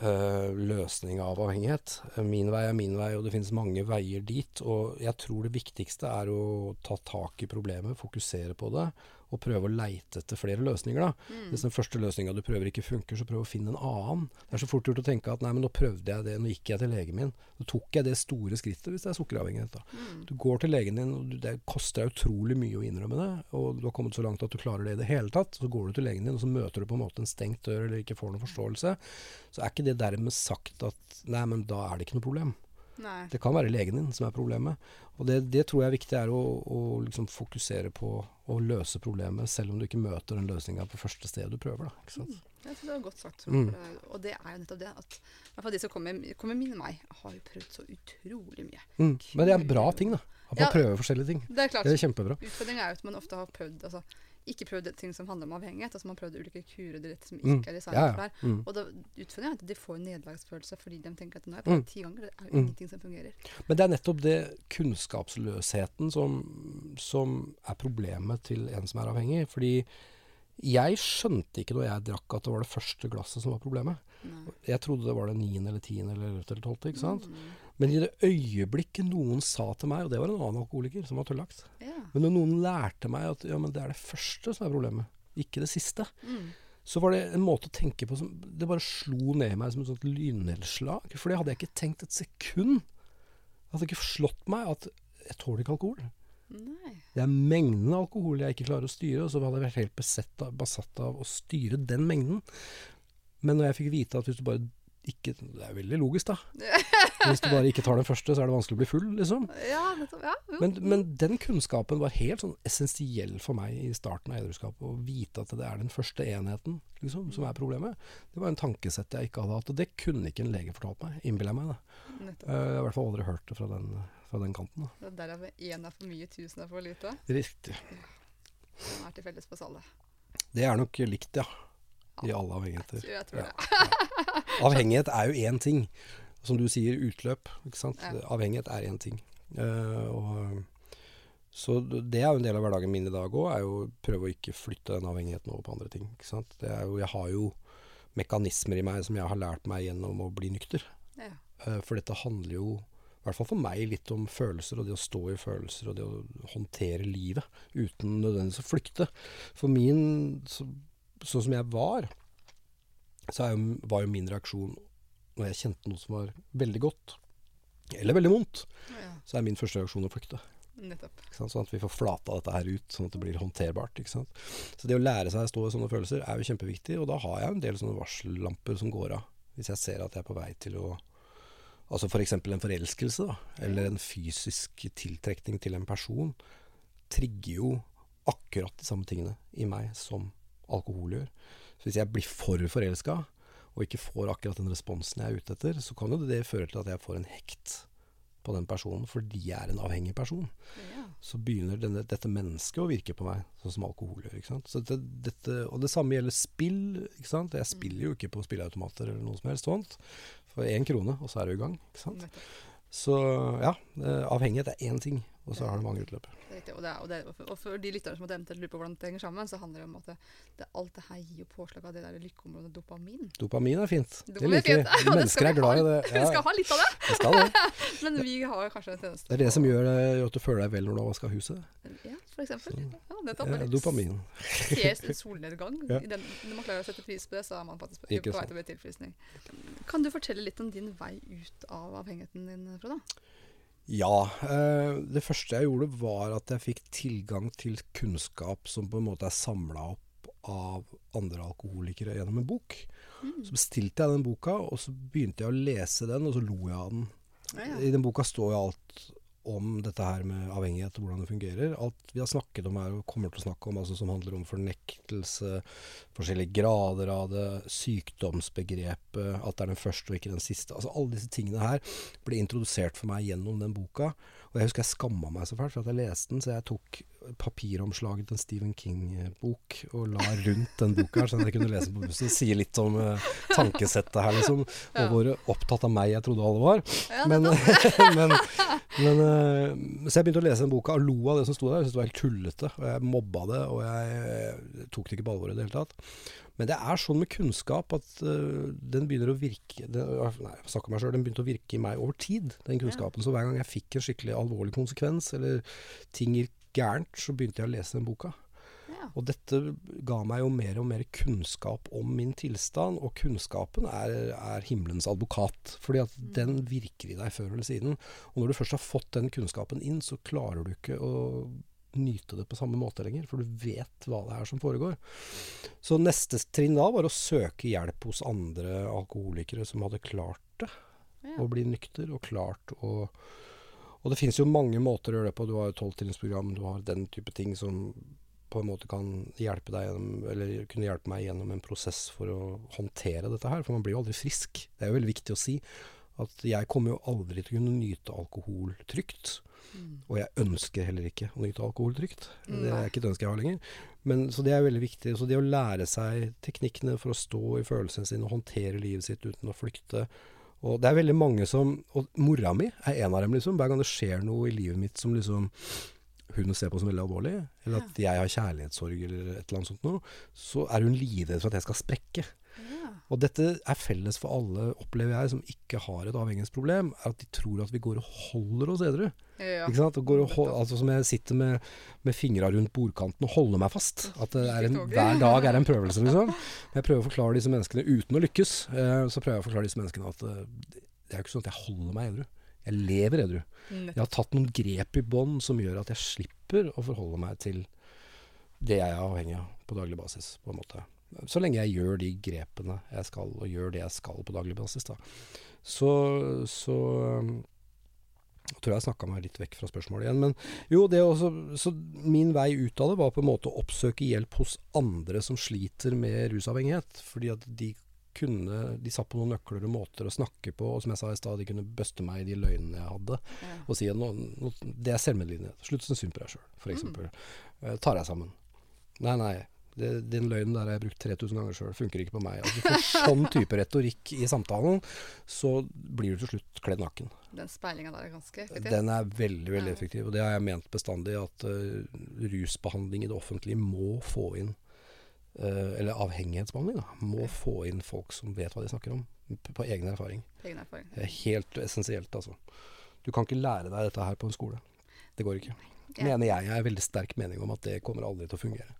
S2: uh, løsning av avhengighet. Min vei er min vei, og det finnes mange veier dit. Og jeg tror det viktigste er å ta tak i problemet, fokusere på det, og prøve å leite etter flere løsninger. da.
S1: Mm.
S2: Hvis den første løsninga du prøver ikke funker, så prøv å finne en annen. Det er så fort gjort å tenke at nei, men nå prøvde jeg det, nå gikk jeg til legen min. Nå tok jeg det store skrittet hvis det er sukkeravhengighet. da.
S1: Mm.
S2: Du går til legen din, og det koster utrolig mye å innrømme det, og du har kommet så langt at du klarer det i det hele tatt. Så går du til legen din, og så møter du på en måte en stengt dør eller ikke får noen forståelse. Så er ikke det dermed sagt at nei, men da er det ikke noe problem.
S1: Nei.
S2: Det kan være legen din som er problemet. Og det, det tror jeg er viktig er å, å liksom fokusere på å løse problemet, selv om du ikke møter den løsninga på første sted du prøver. Da, sant?
S1: Jeg synes det var godt sagt.
S2: Mm.
S1: Og det er jo nettopp det at i hvert fall de som kommer, kommer min meg, har jo prøvd så utrolig mye.
S2: Mm. Men det er en bra ting, da. At man
S1: Ja.
S2: prøver forskjellige ting.
S1: Det er klart.
S2: Det er kjempebra.
S1: Utfordringen er jo at man ofte har prøvd altså, ikke prøvd ting som handler om avhengighet. altså Man har prøvd ulike kurer direkte som
S2: Mm.
S1: ikke er designet
S2: Ja,
S1: for
S2: ja.
S1: det.
S2: Mm.
S1: Og da, utfører jeg at de får en nederlagsfølelse fordi de tenker at nå har jeg
S2: Mm.
S1: prøvd ti ganger, det er jo
S2: Mm.
S1: ingenting som fungerer.
S2: Men det er nettopp det kunnskapsløsheten som, som er problemet til en som er avhengig. Fordi jeg skjønte ikke når jeg drakk at det var det første glasset som var problemet.
S1: Nei.
S2: Jeg trodde det var det niende eller tiende eller ellevte eller tolvte. ikke sant?
S1: Mm.
S2: Men i det øyeblikket noen sa til meg, og det var en annen alkoholiker som var tullaks
S1: Ja.
S2: Men når noen lærte meg at ja, men det er det første som er problemet, ikke det siste,
S1: Mm.
S2: så var det en måte å tenke på som Det bare slo ned meg som et sånt lynnedslag. For det hadde jeg ikke tenkt et sekund. Det hadde ikke slått meg at jeg tåler ikke alkohol.
S1: Nei.
S2: Det er mengden alkohol jeg ikke klarer å styre, og så hadde jeg vært helt besatt av, besatt av å styre den mengden. Men når jeg fikk vite at hvis du bare ikke Det er veldig logisk, da. Hvis du bare ikke tar den første, så er det vanskelig å bli full, liksom.
S1: Ja. Ja.
S2: Men, men den kunnskapen var helt sånn essensiell for meg i starten av edruskapet. Å vite at det er den første enheten liksom, som er problemet. Det var en tankesett jeg ikke hadde hatt. Og det kunne ikke en lege fortalt meg, innbiller jeg meg. Da. Eh, Jeg har i hvert fall aldri hørt det fra den, fra den kanten. Da.
S1: Det er Derav én er for mye, tusen er for lite.
S2: Riktig.
S1: Som er til felles for oss alle.
S2: Det er nok likt, ja. I alle avhengigheter.
S1: Jeg tror
S2: Ja.
S1: det.
S2: Avhengighet er jo én ting. Som du sier, utløp. Ikke sant?
S1: Ja.
S2: Avhengighet er én ting. Uh, og, så det er jo en del av hverdagen min i dag òg, er jo å prøve å ikke flytte den avhengigheten over på andre ting. Ikke sant? Det er jo, jeg har jo mekanismer i meg som jeg har lært meg gjennom å bli nykter.
S1: Ja.
S2: Uh, for dette handler jo, i hvert fall for meg, litt om følelser, og det å stå i følelser, og det å håndtere livet uten nødvendigvis å flykte. For min, så, sånn som jeg var, så er jo, var jo min reaksjon når jeg kjente noe som var veldig godt, eller veldig vondt,
S1: ja.
S2: så er min første reaksjon å flykte. Sånn at vi får flata dette her ut, sånn at det blir håndterbart. Så det å lære seg å stå i sånne følelser er jo kjempeviktig, og da har jeg en del sånne varsellamper som går av. Hvis jeg ser at jeg er på vei til å Altså f.eks. For en forelskelse, da, eller en fysisk tiltrekning til en person, trigger jo akkurat de samme tingene i meg som alkohol gjør. Så hvis jeg blir for forelska, og ikke får akkurat den responsen jeg er ute etter, så kan jo det føre til at jeg får en hekt på den personen fordi jeg er en avhengig person
S1: Ja.
S2: så begynner denne, dette mennesket å virke på meg, sånn som alkohol gjør. ikke sant? Så det, dette, og det samme gjelder spill. ikke sant? Jeg spiller jo ikke på spilleautomater eller noe som helst sånt. For én krone, og så er du i gang. ikke sant? Så ja, avhengighet er én ting. og så har det mange utløp.
S1: Det er riktig. Og, det er, og, det, for- og for de lytterne som eventuelt lurer på hvordan det henger sammen, så handler det om at det, det, alt det her gir jo påslag av det der lykkeområdet dopamin.
S2: Dopamin er fint. Det
S1: Dopamin er
S2: liker vi.
S1: fint. Ja,
S2: Mennesker er glad i
S1: det.
S2: det.
S1: Vi skal ha litt av det,
S2: vi skal det.
S1: men vi har kanskje en tendens
S2: Det er det som gjør det, at du føler deg vel når du har vaska huset.
S1: Ja, for eksempel. Ja, nettopp.
S2: Ja, dopamin.
S1: En solnedgang.
S2: Ja.
S1: I den, når man klarer å sette pris på det, så er man faktisk på, på vei til å bli tilfriskning. Kan du fortelle litt om din vei ut av avhengigheten din, Frode?
S2: Ja. Eh, det første jeg gjorde, var at jeg fikk tilgang til kunnskap som på en måte er samla opp av andre alkoholikere gjennom en bok. Så bestilte jeg den boka, og så begynte jeg å lese den, og så lo jeg av den.
S1: Ja, ja.
S2: I den boka står jo alt om dette her med avhengighet og hvordan det fungerer. Alt vi har snakket om her og kommer til å snakke om, altså som handler om fornektelse, forskjellige grader av det, sykdomsbegrepet, at det er den første og ikke den siste. Altså Alle disse tingene her ble introdusert for meg gjennom den boka. Og jeg husker jeg skamma meg så fælt for at jeg leste den, så jeg tok papiromslaget til en Stephen King-bok og la rundt den boka, sånn at jeg kunne lese på bussen. Sier litt om uh, tankesettet her, liksom.
S1: Ja.
S2: Og hvor opptatt av meg jeg trodde alle var.
S1: Ja,
S2: Men, men, men uh, Så jeg begynte å lese den boka og lo av det som sto der. Jeg syntes det var helt tullete. Og jeg mobba det, og jeg eh, tok det ikke på alvor i det hele tatt. Men det er sånn med kunnskap at uh, den begynner å virke den, Nei, jeg snakker meg selv, Den begynte å virke i meg over tid, den kunnskapen. Så hver gang jeg fikk en skikkelig alvorlig konsekvens, eller ting gikk gærent, så begynte jeg å lese den boka.
S1: Ja.
S2: Og dette ga meg jo mer og mer kunnskap om min tilstand, og kunnskapen er, er himmelens advokat. Fordi at den virker i deg før eller siden. Og når du først har fått den kunnskapen inn, så klarer du ikke å nyte det på samme måte lenger, for du vet hva det er som foregår. Så neste trinn da var å søke hjelp hos andre alkoholikere som hadde klart det.
S1: Ja.
S2: Å bli nykter og klart å Og det finnes jo mange måter å gjøre det på. Du har jo tolvtrinnsprogram, du har den type ting som på en måte kan hjelpe deg gjennom, eller kunne hjelpe meg gjennom en prosess for å håndtere dette her. For man blir jo aldri frisk. Det er jo veldig viktig å si at jeg kommer jo aldri til å kunne nyte alkohol trygt. Og jeg ønsker heller ikke å nyte alkohol trygt. Det er ikke et ønske jeg har lenger. Men, så det er veldig viktig. Så det å lære seg teknikkene for å stå i følelsene sine og håndtere livet sitt uten å flykte Og det er veldig mange som Og mora mi er en av dem, liksom. Hver gang det skjer noe i livet mitt som liksom hun ser på som veldig alvorlig, eller at jeg har kjærlighetssorg eller et eller annet sånt noe, så er hun livredd for at jeg skal sprekke.
S1: Ja.
S2: Og dette er felles for alle, opplever jeg, som ikke har et avhengighetsproblem, er at de tror at vi går og holder oss edru.
S1: Ja.
S2: Ikke sant? Og hold, altså som jeg sitter med, med fingra rundt bordkanten og holder meg fast. At det er en, hver dag er en prøvelse, liksom. Jeg prøver å forklare disse menneskene uten å lykkes. Eh, så prøver jeg å forklare disse menneskene at eh, det er jo ikke sånn at jeg holder meg edru. Jeg lever edru. Jeg har tatt noen grep i bånd som gjør at jeg slipper å forholde meg til det jeg er avhengig av på daglig basis, på en måte. Så lenge jeg gjør de grepene jeg skal, og gjør det jeg skal på daglig basis, da. Så, så um, jeg tror jeg snakka meg litt vekk fra spørsmålet igjen. Men jo, det også, så min vei ut av det var på en måte å oppsøke hjelp hos andre som sliter med rusavhengighet. Fordi at de kunne De satt på noen nøkler og måter å snakke på, og som jeg sa i stad, de kunne bøste meg i de løgnene jeg hadde.
S1: Ja.
S2: Og si at nå, nå, det er selvmedlidenhet. Slutt å synes synd på deg sjøl, f.eks. Mm. tar deg sammen. Nei, nei. Det, den løgnen der har jeg brukt 3000 ganger sjøl. Funker ikke på meg. Altså, for sånn type retorikk i samtalen, så blir du til slutt kledd naken.
S1: Den speilinga der er ganske effektiv.
S2: Den er veldig veldig effektiv. Og det har jeg ment bestandig, at uh, rusbehandling i det offentlige må få inn uh, Eller avhengighetsbehandling, da. Må få inn folk som vet hva de snakker om. På egen erfaring.
S1: Egen erfaring.
S2: Det er helt essensielt, altså. Du kan ikke lære deg dette her på en skole. Det går ikke.
S1: Ja.
S2: Mener jeg. Jeg har veldig sterk mening om at det kommer aldri til å fungere.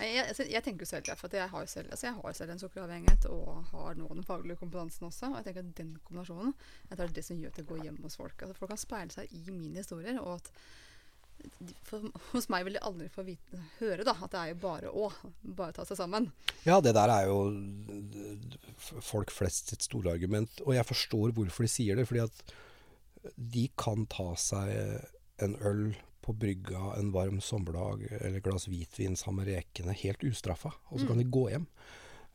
S1: Jeg, jeg tenker jo selv for jeg har jo selv, altså jeg har selv en sukkeravhengighet og har nå den faglige kompetansen også. Og jeg tenker at den kombinasjonen jeg tror det er det som gjør at det går hjem hos folk. Altså Folk kan speile seg i mine historier. og at for, Hos meg vil de aldri få vite, høre da, at det er jo bare å. Bare ta seg sammen.
S2: Ja, det der er jo folk flest sitt store argument. Og jeg forstår hvorfor de sier det. Fordi at de kan ta seg en øl på brygga en varm sommerdag, eller et glass hvitvin sammen med rekene, helt ustraffa. Og så kan de gå hjem.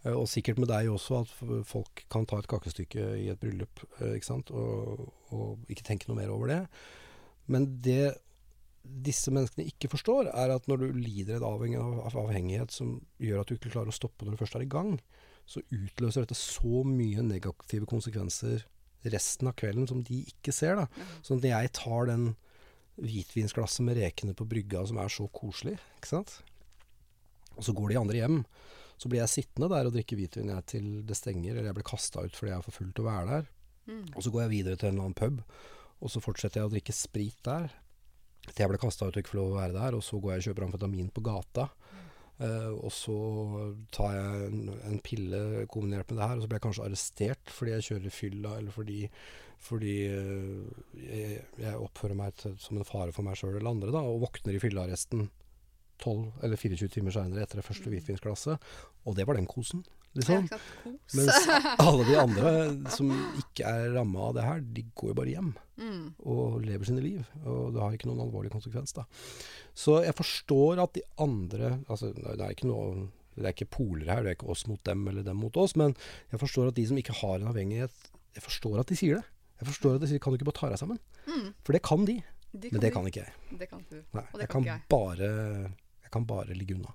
S2: Eh, Og sikkert med deg også, at folk kan ta et kakestykke i et bryllup, eh, ikke sant. Og, og ikke tenke noe mer over det. Men det disse menneskene ikke forstår, er at når du lider av avhengighet som gjør at du ikke klarer å stoppe når du først er i gang, så utløser dette så mye negative konsekvenser resten av kvelden som de ikke ser. da.
S1: Ja.
S2: Sånn når jeg tar den hvitvinsglasset med rekene på brygga som er så koselig. Ikke sant? Og så går de andre hjem. Så blir jeg sittende der og drikke hvitvin jeg til det stenger, eller jeg blir kasta ut fordi jeg er for full til å være der.
S1: Mm.
S2: Og så går jeg videre til en eller annen pub, og så fortsetter jeg å drikke sprit der. Til jeg ble kasta ut og ikke får lov å være der. Og så går jeg og kjøper amfetamin på gata. Eh, og så tar jeg en, en pille kombinert med det her, og så blir jeg kanskje arrestert fordi jeg kjører fylla, eller fordi, fordi eh, jeg, jeg oppfører meg til, som en fare for meg sjøl eller andre, da, og våkner i fyllearresten 12 eller 24 timer seinere etter det første hvitvinsglasset. Og det var den kosen, liksom. Mens alle de andre som ikke er ramma av det her, de går jo bare hjem
S1: Mm.
S2: og lever sine liv. Og det har ikke noen alvorlig konsekvens, da. Så jeg forstår at de andre Altså, det er ikke noe det er ikke poler her, det er ikke oss mot dem eller dem mot oss, men jeg forstår at de som ikke har en avhengighet Jeg forstår at de sier det. Jeg forstår at de sier 'kan du ikke bare ta deg sammen'?
S1: Mm.
S2: For det kan de,
S1: De
S2: men det kan ikke jeg.
S1: Det kan du.
S2: Nei,
S1: Og det
S2: jeg
S1: kan
S2: kan
S1: ikke jeg.
S2: bare Jeg kan bare ligge unna.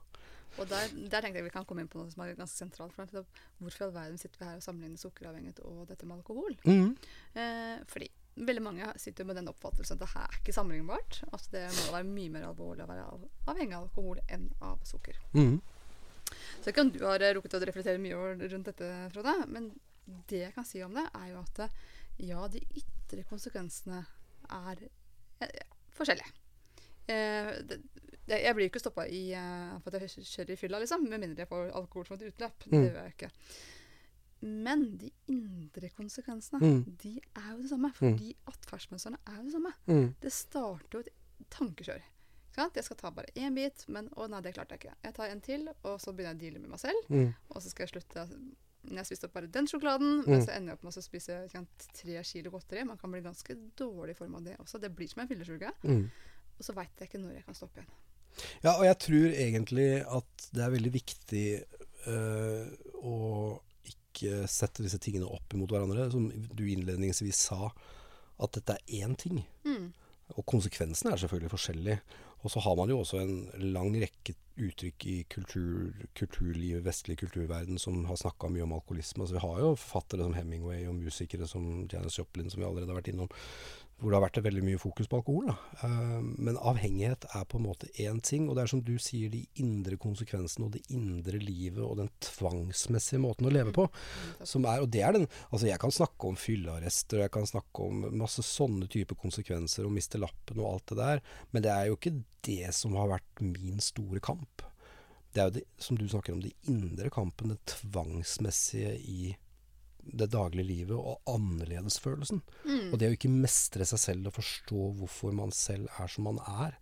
S1: Og der, der tenkte jeg vi kan komme inn på noe som er ganske sentralt. For meg, Hvorfor i all verden sitter vi her og sammenligner sukkeravhengighet og dette med alkohol?
S2: Mm.
S1: Eh, fordi veldig mange sitter med den oppfattelsen at det her er ikke sammenlignbart. At det må være mye mer alvorlig å være avhengig av alkohol enn av sukker.
S2: Mm.
S1: Så ikke om du har eh, rukket å reflektere mye rundt dette, Frode. Men det jeg kan si om det, er jo at eh, ja, de ytre konsekvensene er ja, forskjellige. Eh, det, jeg blir jo ikke stoppa for at jeg kjører i fylla, liksom, med mindre jeg får alkohol som et utløp.
S2: Mm.
S1: Det gjør jeg ikke. Men de indre konsekvensene,
S2: Mm.
S1: de er jo det samme. Fordi atferdsmønstrene er jo det samme.
S2: Mm.
S1: Det starter jo et tankekjør. Jeg skal ta bare én bit, men å nei, det klarte jeg ikke. Jeg tar en til, og så begynner jeg å deale med meg selv.
S2: Mm.
S1: Og så skal jeg slutte når jeg spiste opp bare den sjokoladen,
S2: Mm.
S1: men så ender jeg opp med å spise kjent, tre kilo godteri. Man kan bli ganske dårlig i form av det også. Det blir som en fyllesyke.
S2: Mm.
S1: Og så veit jeg ikke når jeg kan stoppe igjen.
S2: Ja, og jeg tror egentlig at det er veldig viktig eh, å ikke sette disse tingene opp imot hverandre. Som du innledningsvis sa, at dette er én ting.
S1: Mm.
S2: Og konsekvensene er selvfølgelig forskjellige. Og så har man jo også en lang rekke uttrykk i kultur, kulturlivet, vestlig kulturverden, som har snakka mye om alkoholisme. Altså, vi har jo forfattere som Hemingway og musikere som Janis Joplin, som vi allerede har vært innom, hvor det har vært veldig mye fokus på alkohol. Da. Eh, men avhengighet er på en måte én ting, og det er som du sier, de indre konsekvensene og det indre livet og den tvangsmessige måten å leve på. Som er, og det er den, altså Jeg kan snakke om fyllearrester, jeg kan snakke om masse sånne typer konsekvenser, og miste lappen og alt det der, men det er jo ikke det som har vært min store kamp. Det er jo det, som du snakker om, de indre kampene, tvangsmessige i det daglige livet, og annerledesfølelsen. Og det å ikke mestre seg selv og forstå hvorfor man selv er som man er.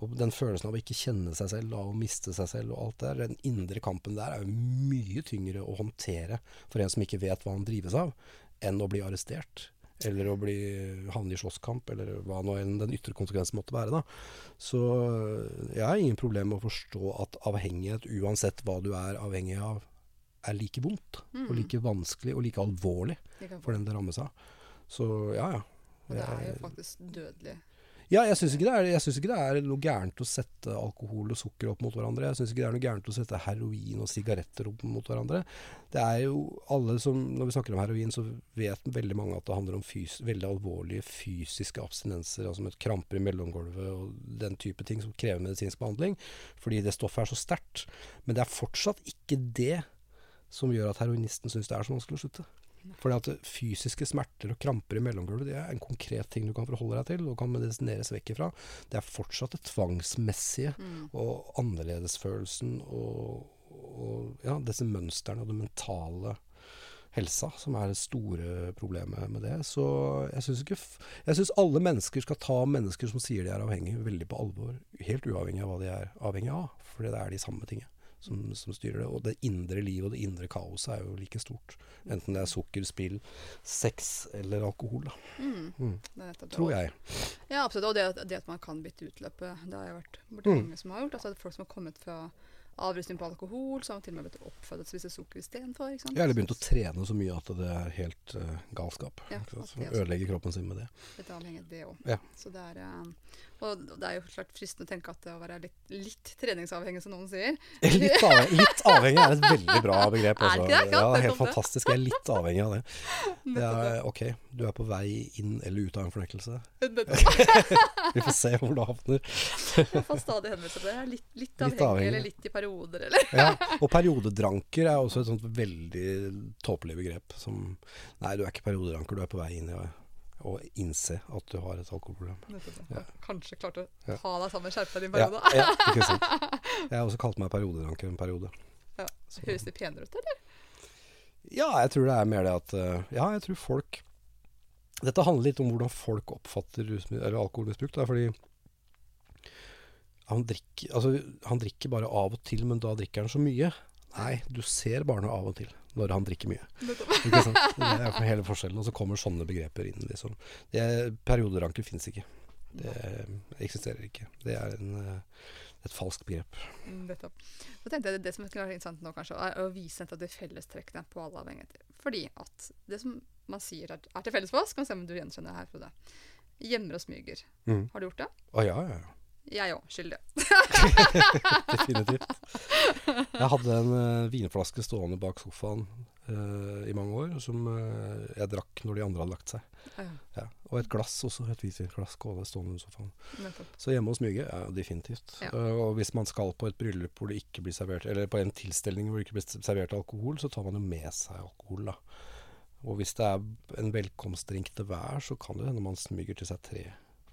S2: Og den følelsen av å ikke kjenne seg selv, av å miste seg selv og alt det der, den indre kampen der er jo mye tyngre å håndtere for en som ikke vet hva han drives av, enn å bli arrestert. Eller å bli, havne i slåsskamp, eller hva nå enn den ytre konsekvensen måtte være. da. Så jeg har ingen problem med å forstå at avhengighet, uansett hva du er avhengig av, er like vondt. Og like vanskelig og like alvorlig for den det rammes av. Så ja, ja.
S1: Og det er jo faktisk dødelig.
S2: ja, jeg syns ikke, ikke det er noe gærent å sette alkohol og sukker opp mot hverandre. Jeg syns ikke det er noe gærent å sette heroin og sigaretter opp mot hverandre. Det er jo alle som Når vi snakker om heroin, så vet veldig mange at det handler om fys veldig alvorlige fysiske abstinenser, altså med kramper i mellomgulvet og den type ting som krever medisinsk behandling, fordi det stoffet er så sterkt. Men det er fortsatt ikke det som gjør at heroinisten syns det er så vanskelig å slutte. Fordi at fysiske smerter og kramper i mellomgulvet det er en konkret ting du kan forholde deg til og kan medisineres vekk ifra. Det er fortsatt det tvangsmessige og annerledesfølelsen og, og ja, disse mønstrene og det mentale helsa som er det store problemet med det. Så jeg syns ikke Jeg syns alle mennesker skal ta mennesker som sier de er avhengige, veldig på alvor. Helt uavhengig av hva de er avhengig av. For det er de samme tingene som, som styrer det. Og det indre livet og det indre kaoset er jo like stort. Enten det er sukker, spill, sex eller alkohol, da.
S1: Mm.
S2: Mm.
S1: Det.
S2: Tror jeg.
S1: Ja, absolutt. Og det, det at man kan bytte utløpet, det har jeg vært borti
S2: Mm.
S1: mange som har gjort. Altså det er folk som har kommet fra avrusning på alkohol, som har til og med blitt oppfødt til å spise sukker istedenfor.
S2: Jeg har begynt å trene så mye at det er helt uh, galskap.
S1: Ja, er
S2: Ødelegger kroppen sin med det.
S1: Litt avhengig av det òg.
S2: Ja.
S1: Så det er eh, Og det er jo klart fristende å tenke at det å være litt, litt treningsavhengig, som noen sier
S2: Litt, avhengig, litt avhengig er et veldig bra begrep.
S1: Er
S2: Altså.
S1: det ikke det?
S2: Ja, helt fantastisk. Jeg er litt avhengig av det. det er, ok, du er på vei inn eller ut av en
S1: fornøyelse.
S2: Vi får se hvor det havner.
S1: Jeg får stadig henvendelse til det. Jeg er Litt, litt, avhengig,
S2: avhengig.
S1: eller litt i perioder, eller
S2: Ja, og periodedranker er også et sånt veldig tåpelig begrep. Som Nei, du er ikke periodedranker, du er på vei inn i å å innse at du har et alkoholproblem.
S1: Nettopp.
S2: Ja.
S1: Kanskje klarte å
S2: Ja.
S1: ta deg sammen, skjerpe deg i din periode.
S2: ja, ikke sant. Jeg har også kalt meg perioderanker en periode.
S1: Ja.
S2: Så-
S1: Høres det penere ut, eller?
S2: Ja, jeg tror det er mer det at eh, Ja, jeg tror folk Dette handler litt om hvordan folk oppfatter alkoholmisbruk. Fordi han drikker, altså, han drikker bare av og til, men da drikker han så mye. Nei, du ser barnet av og til når han drikker mye. Det er for hele forskjellen. Og så kommer sånne begreper inn. Liksom. Det, perioderanker fins ikke. Det eksisterer ikke. Det er en, eh, et falskt begrep.
S1: Nettopp. Så tenkte jeg Det som kunne være interessant nå, kanskje, er å vise et av de fellestrekkene på alle avhengigheter. Fordi at det som man sier er, er til felles for oss, kan vi se om du gjenkjenner det her, Frode. Gjemmer og smyger.
S2: Mm.
S1: Har du gjort det?
S2: Å ja, ja, ja.
S1: Jeg òg. Skyldig.
S2: Definitivt. Jeg hadde en uh, vinflaske stående bak sofaen uh, i mange år, som uh, jeg drakk når de andre hadde lagt seg.
S1: Ja,
S2: Ja. Og et glass også, et hvitvinsglass stående under sofaen.
S1: nettopp.
S2: Så hjemme hos Smyge, ja, definitivt.
S1: Ja.
S2: Og hvis man skal på et bryllup hvor det ikke blir servert, eller på en tilstelning hvor det ikke blir servert alkohol, så tar man jo med seg alkohol, da. Og hvis det er en velkomstdrink til hver, så kan det hende man smyger til seg tre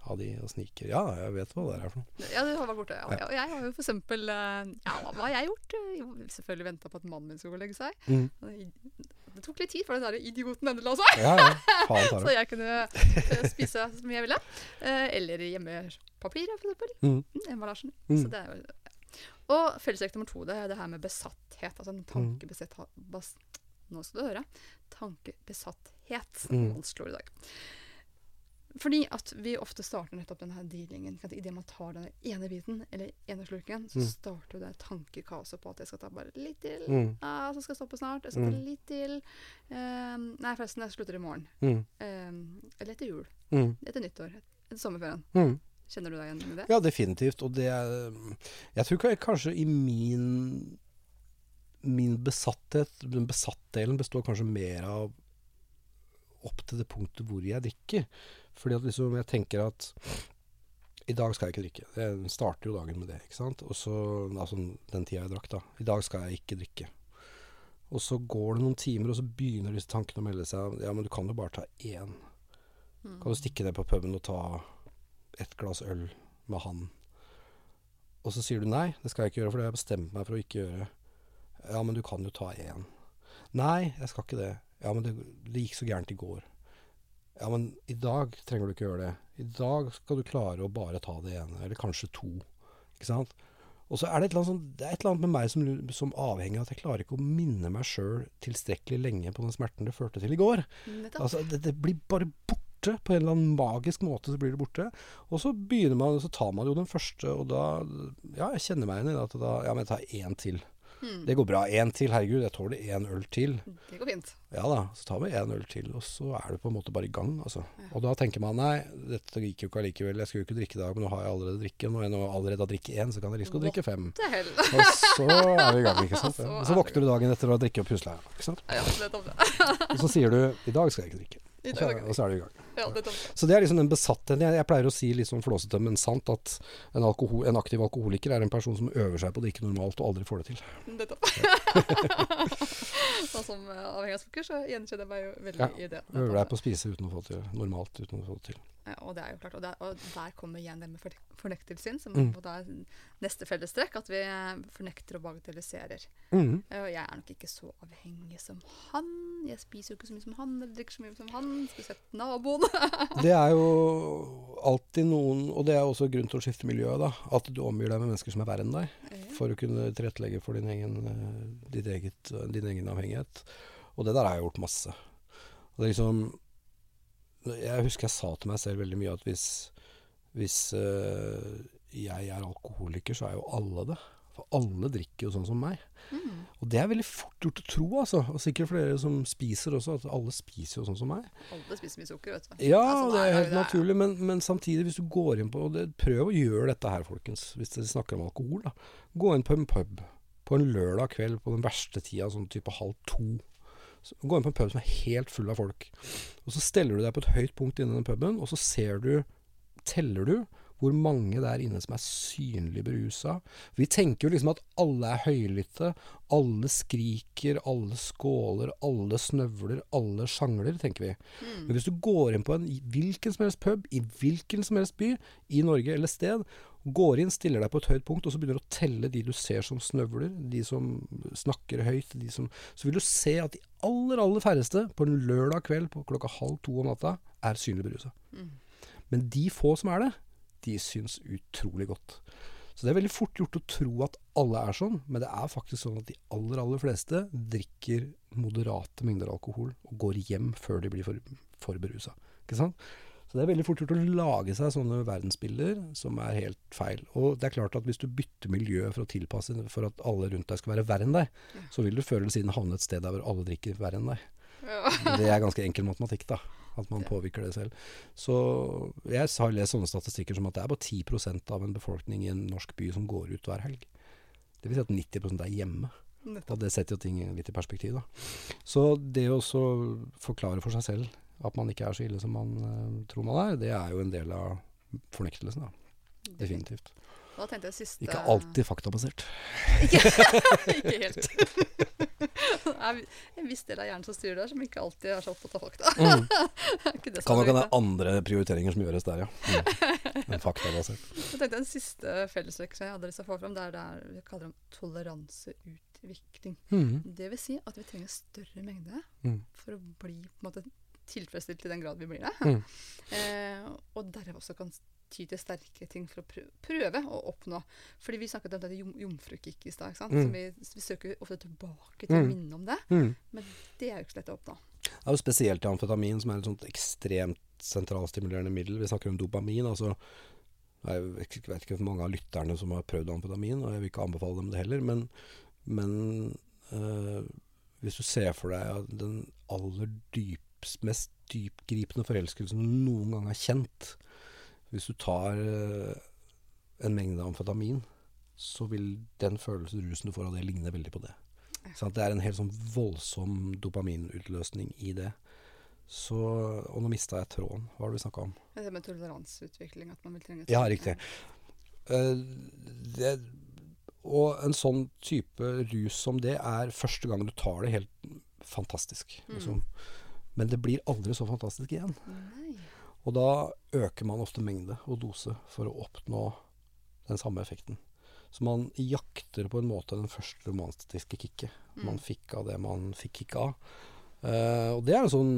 S2: av de og sniker. Ja, jeg vet hva det er for noe.
S1: Ja, du har vært borte. Ja. Og jeg har jo for eksempel eh, Ja, hva har jeg gjort? Jeg selvfølgelig venta på at mannen min skulle legge seg.
S2: Mm.
S1: Det tok litt tid før den der idioten endelig la seg.
S2: Ja, ja. Faen
S1: Så jeg kunne eh, spise så mye jeg ville. Eller eller papirer, for eksempel.
S2: Mm.
S1: Mm, Emballasjen.
S2: Mm.
S1: Så det er jo Og fellestrekk nummer to det er det her med besatthet. Altså en tankebesatthet bas, Nå skal du høre. Tankebesatthet.
S2: Mm.
S1: Vanskelig ord i dag. Fordi at vi ofte starter nettopp denne dealingen. at? Idet man tar den ene biten, eller ene slurken, så
S2: Mm.
S1: starter det tankekaoset på at jeg skal ta bare litt til.
S2: Mm.
S1: Ah, så skal jeg stoppe snart. Jeg skal ta
S2: Mm.
S1: litt til. Um, nei, forresten, jeg slutter i morgen.
S2: Mm.
S1: Um, eller etter jul.
S2: Mm.
S1: Etter nyttår. Etter sommerferien.
S2: Mm.
S1: Kjenner du deg igjen i det?
S2: Ja, definitivt. Og det er Jeg tror kanskje i min Min besatthet Den besattdelen består kanskje mer av opp til det punktet hvor jeg drikker. Fordi at liksom jeg tenker at i dag skal jeg ikke drikke. Jeg starter jo dagen med det, ikke sant. Og så Altså den tida jeg drakk, da. I dag skal jeg ikke drikke. Og så går det noen timer, og så begynner disse tankene å melde seg. Ja, men du kan jo bare ta én.
S1: Mm.
S2: Kan du stikke ned på puben og ta et glass øl med han? Og så sier du nei, det skal jeg ikke gjøre, for det har jeg bestemt meg for å ikke gjøre. Ja, men du kan jo ta én. Nei, jeg skal ikke det. Ja, men det, det gikk så gærent i går. Ja, men i dag trenger du ikke gjøre det. I dag skal du klare å bare ta det ene, eller kanskje to. Ikke sant? Og så er det et eller annet, sånn, det er et eller annet med meg som, som avhenger av at jeg klarer ikke å minne meg sjøl tilstrekkelig lenge på den smerten det førte til i går. Altså, det, det blir bare borte. På en eller annen magisk måte så blir det borte. Og så begynner man, så tar man jo den første, og da Ja, jeg kjenner meg igjen i det. At da Ja, men jeg tar én til.
S1: Mm.
S2: Det går bra. Én til. Herregud, jeg tåler én øl til.
S1: Det går fint.
S2: Ja da, så tar vi én øl til, og så er du på en måte bare i gang, altså.
S1: Ja.
S2: Og da tenker man nei, dette gikk jo ikke allikevel. Jeg skulle jo ikke drikke i dag, men nå har jeg allerede drikke. Når jeg nå allerede har drikket én, så kan jeg like godt drikke fem. Og så er vi i gang, ikke sant. Ja. Og så våkner du dagen etter å ha drikket og pusla, ikke sant.
S1: Ja.
S2: Og så sier du i dag skal jeg ikke drikke. Og så og så er du i gang.
S1: Ja, det.
S2: Så det er liksom den besattheten. Jeg, jeg pleier å si litt sånn flåsete, men sant, at en, alkohol, en aktiv alkoholiker er en person som øver seg på det ikke normalt og aldri får det til.
S1: Nettopp. og som avhengighetsfokus så gjenkjenner jeg meg jo veldig
S2: Ja,
S1: i det.
S2: Øver deg på å spise uten å få det til. Normalt uten å få det til.
S1: Ja, og det er jo klart, og, der, og der kommer igjen det med fornektelsen, som
S2: Mm.
S1: er neste fellestrekk, at vi fornekter og bagatelliserer.
S2: Mhm.
S1: Eh, Og jeg er nok ikke så avhengig som han. Jeg spiser jo ikke så mye som han, eller drikker så mye som han. Spesielt naboen.
S2: Det er jo alltid noen, og det er også grunn til å skifte miljø, da. At du omgir deg med mennesker som er verre enn deg. For å kunne tilrettelegge for din egen, eh, ditt eget, din egen avhengighet. Og det der har jeg gjort masse. Og det er liksom Jeg husker jeg sa til meg selv veldig mye at hvis, hvis eh, jeg er alkoholiker, så er jo alle det. For alle drikker jo sånn som meg.
S1: Mm.
S2: Og det er veldig fort gjort å tro, altså. Og sikkert flere som spiser også, at alle spiser jo sånn som meg.
S1: Alle spiser mye sukker, vet du.
S2: Ja,
S1: Altså,
S2: det er helt
S1: det
S2: naturlig, men, men samtidig, hvis du går inn på og det, Prøv å gjøre dette her, folkens, hvis dere snakker om alkohol. da. Gå inn på en pub på en lørdag kveld på den verste tida, sånn type halv to. Så, gå inn på en pub som er helt full av folk. Og så steller du deg på et høyt punkt inne i den puben, og så ser du Teller du hvor mange der inne som er synlig berusa. Vi tenker jo liksom at alle er høylytte. Alle skriker, alle skåler, alle snøvler, alle sjangler, tenker vi.
S1: Mm.
S2: Men hvis du går inn på en hvilken som helst pub i hvilken som helst by i Norge eller sted, går inn, stiller deg på et høyt punkt, og så begynner du å telle de du ser som snøvler, de som snakker høyt, de som Så vil du se at de aller, aller færreste på en lørdag kveld på klokka halv to om natta er synlig berusa.
S1: Mm.
S2: Men de få som er det, de syns utrolig godt. Så det er veldig fort gjort å tro at alle er sånn, men det er faktisk sånn at de aller, aller fleste drikker moderate mengder alkohol og går hjem før de blir for, for berusa. Ikke sant? Så det er veldig fort gjort å lage seg sånne verdensbilder som er helt feil. Og det er klart at hvis du bytter miljø for å tilpasse for at alle rundt deg skal være verre enn deg, så vil du før eller siden havne et sted der hvor alle drikker verre enn deg.
S1: Ja.
S2: Det er ganske enkel matematikk, da. At man påvirker det selv. Så jeg har lest sånne statistikker som at det er bare 10% av en befolkning i en norsk by som går ut hver helg. Det vil si at 90 er hjemme. Og det setter jo ting litt i perspektiv, da. Så det å forklare for seg selv at man ikke er så ille som man uh, tror man er, det er jo en del av fornektelsen, da. Definitivt.
S1: Hva tenkte jeg siste
S2: Ikke alltid faktabasert.
S1: ikke helt. det er en viss del av hjernen som styrer der, som ikke alltid er så opptatt av fakta.
S2: Mm.
S1: Det ikke
S2: Kan nok hende andre prioriteringer som gjøres der, ja. Mm. Men faktabasert.
S1: Jeg tenkte En siste fellestrekk som jeg hadde lyst til å få fram, det er det vi kaller om toleranseutvikling.
S2: Mm.
S1: Det vil si at vi trenger større mengde
S2: Mm.
S1: for å bli på en måte, tilfredsstilt i den grad vi blir det.
S2: Mm.
S1: Eh, og derav også kan ty til sterke ting for å prøve, å oppnå. Fordi vi snakket om dette jom, jomfrukick i stad.
S2: Mm.
S1: Vi, vi søker ofte tilbake til å
S2: Mm.
S1: minne om det.
S2: Mm.
S1: Men det er jo ikke så lett å oppnå.
S2: Det er jo spesielt i amfetamin, som er et sånt ekstremt sentralstimulerende middel. Vi snakker om dopamin. altså Jeg vet ikke hvor mange av lytterne som har prøvd amfetamin, og jeg vil ikke anbefale dem det heller. Men, men øh, hvis du ser for deg den aller mest dypgripende forelskelsen du noen gang har kjent Hvis du tar øh, en mengde amfetamin, så vil den følelsen, rusen du får av det, ligne veldig på det. Så det er en helt sånn voldsom dopaminutløsning i det. Så, og nå mista jeg tråden. Hva var det vi snakka om?
S1: Det med toleranseutvikling. At man vil trenge
S2: Ja, riktig. Eh, det, og en sånn type rus som det er første gang du tar det, helt fantastisk.
S1: Mm.
S2: Liksom. Men det blir aldri så fantastisk igjen.
S1: Nei.
S2: Og da øker man ofte mengde og dose for å oppnå den samme effekten. Så man jakter på en måte den første romantiske kicket. Man
S1: Mm.
S2: fikk av det man fikk kick av. Uh, og det er en sånn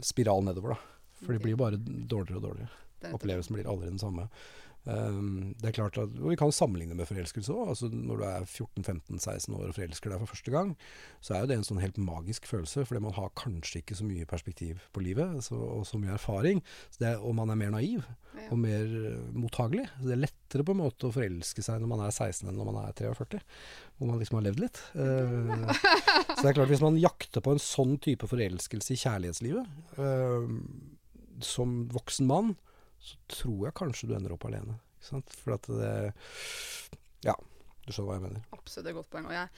S2: spiral nedover, da. For det blir bare dårligere og dårligere.
S1: Er
S2: Opplevelsen blir aldri den samme. Um, det er klart at, og Vi kan sammenligne med forelskelse òg. Altså, når du er 14-15-16 år og forelsker deg for første gang, så er jo det en sånn helt magisk følelse. Fordi man har kanskje ikke så mye perspektiv på livet så, og så mye erfaring. Så det og man er mer naiv
S1: Ja.
S2: og mer eh, mottagelig. Så det er lettere på en måte å forelske seg når man er 16 enn når man er 43. Hvor man liksom har levd litt. Eh, så det er klart hvis man jakter på en sånn type forelskelse i kjærlighetslivet eh, som voksen mann, så tror jeg kanskje du ender opp alene. Ikke sant? For at det Ja, du skjønner hva jeg mener.
S1: Absolutt et godt poeng. Og jeg,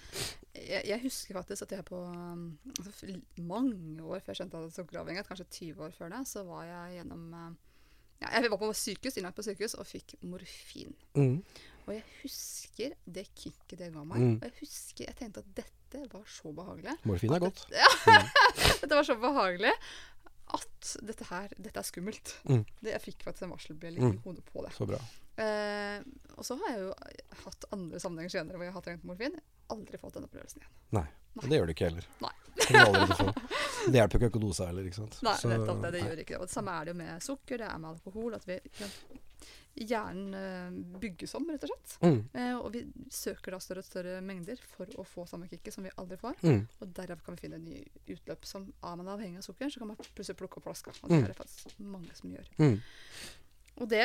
S1: jeg, jeg husker faktisk at jeg på altså, mange år før jeg skjønte at jeg var sukkeravhengighet, kanskje 20 år før det, så var jeg gjennom uh, ja, Jeg var på sykehus, innlagt på sykehus og fikk morfin.
S2: Mm.
S1: Og jeg husker det kicket det ga meg.
S2: Mm.
S1: Og jeg husker jeg tenkte at dette var så behagelig.
S2: Morfin er godt.
S1: Dette var så behagelig at dette her Dette er skummelt.
S2: Mm.
S1: Det, jeg fikk faktisk en varselbjelle
S2: Mm.
S1: i hodet på det.
S2: Så bra.
S1: Eh, og så har jeg jo hatt andre sammenhenger senere hvor jeg har trengt morfin. Aldri fått den opplevelsen igjen.
S2: Nei. Og det gjør du ikke heller.
S1: Nei.
S2: Det hjelper ikke dose heller, ikke sant.
S1: Nei,
S2: Så-
S1: det, det.
S2: Det
S1: gjør ikke det. Og det samme er det jo med sukker, det er med alkohol. At vi, hjernen eh, bygges om, rett og slett.
S2: Mm.
S1: Eh, og vi søker da større og større mengder for å få samme kicket som vi aldri får.
S2: Mm.
S1: Og derav kan vi finne nye utløp som er man avhengig av sukker, så kan man plutselig plukke opp flaska. Og det
S2: Mm.
S1: er det faktisk mange som gjør.
S2: Mm.
S1: Og det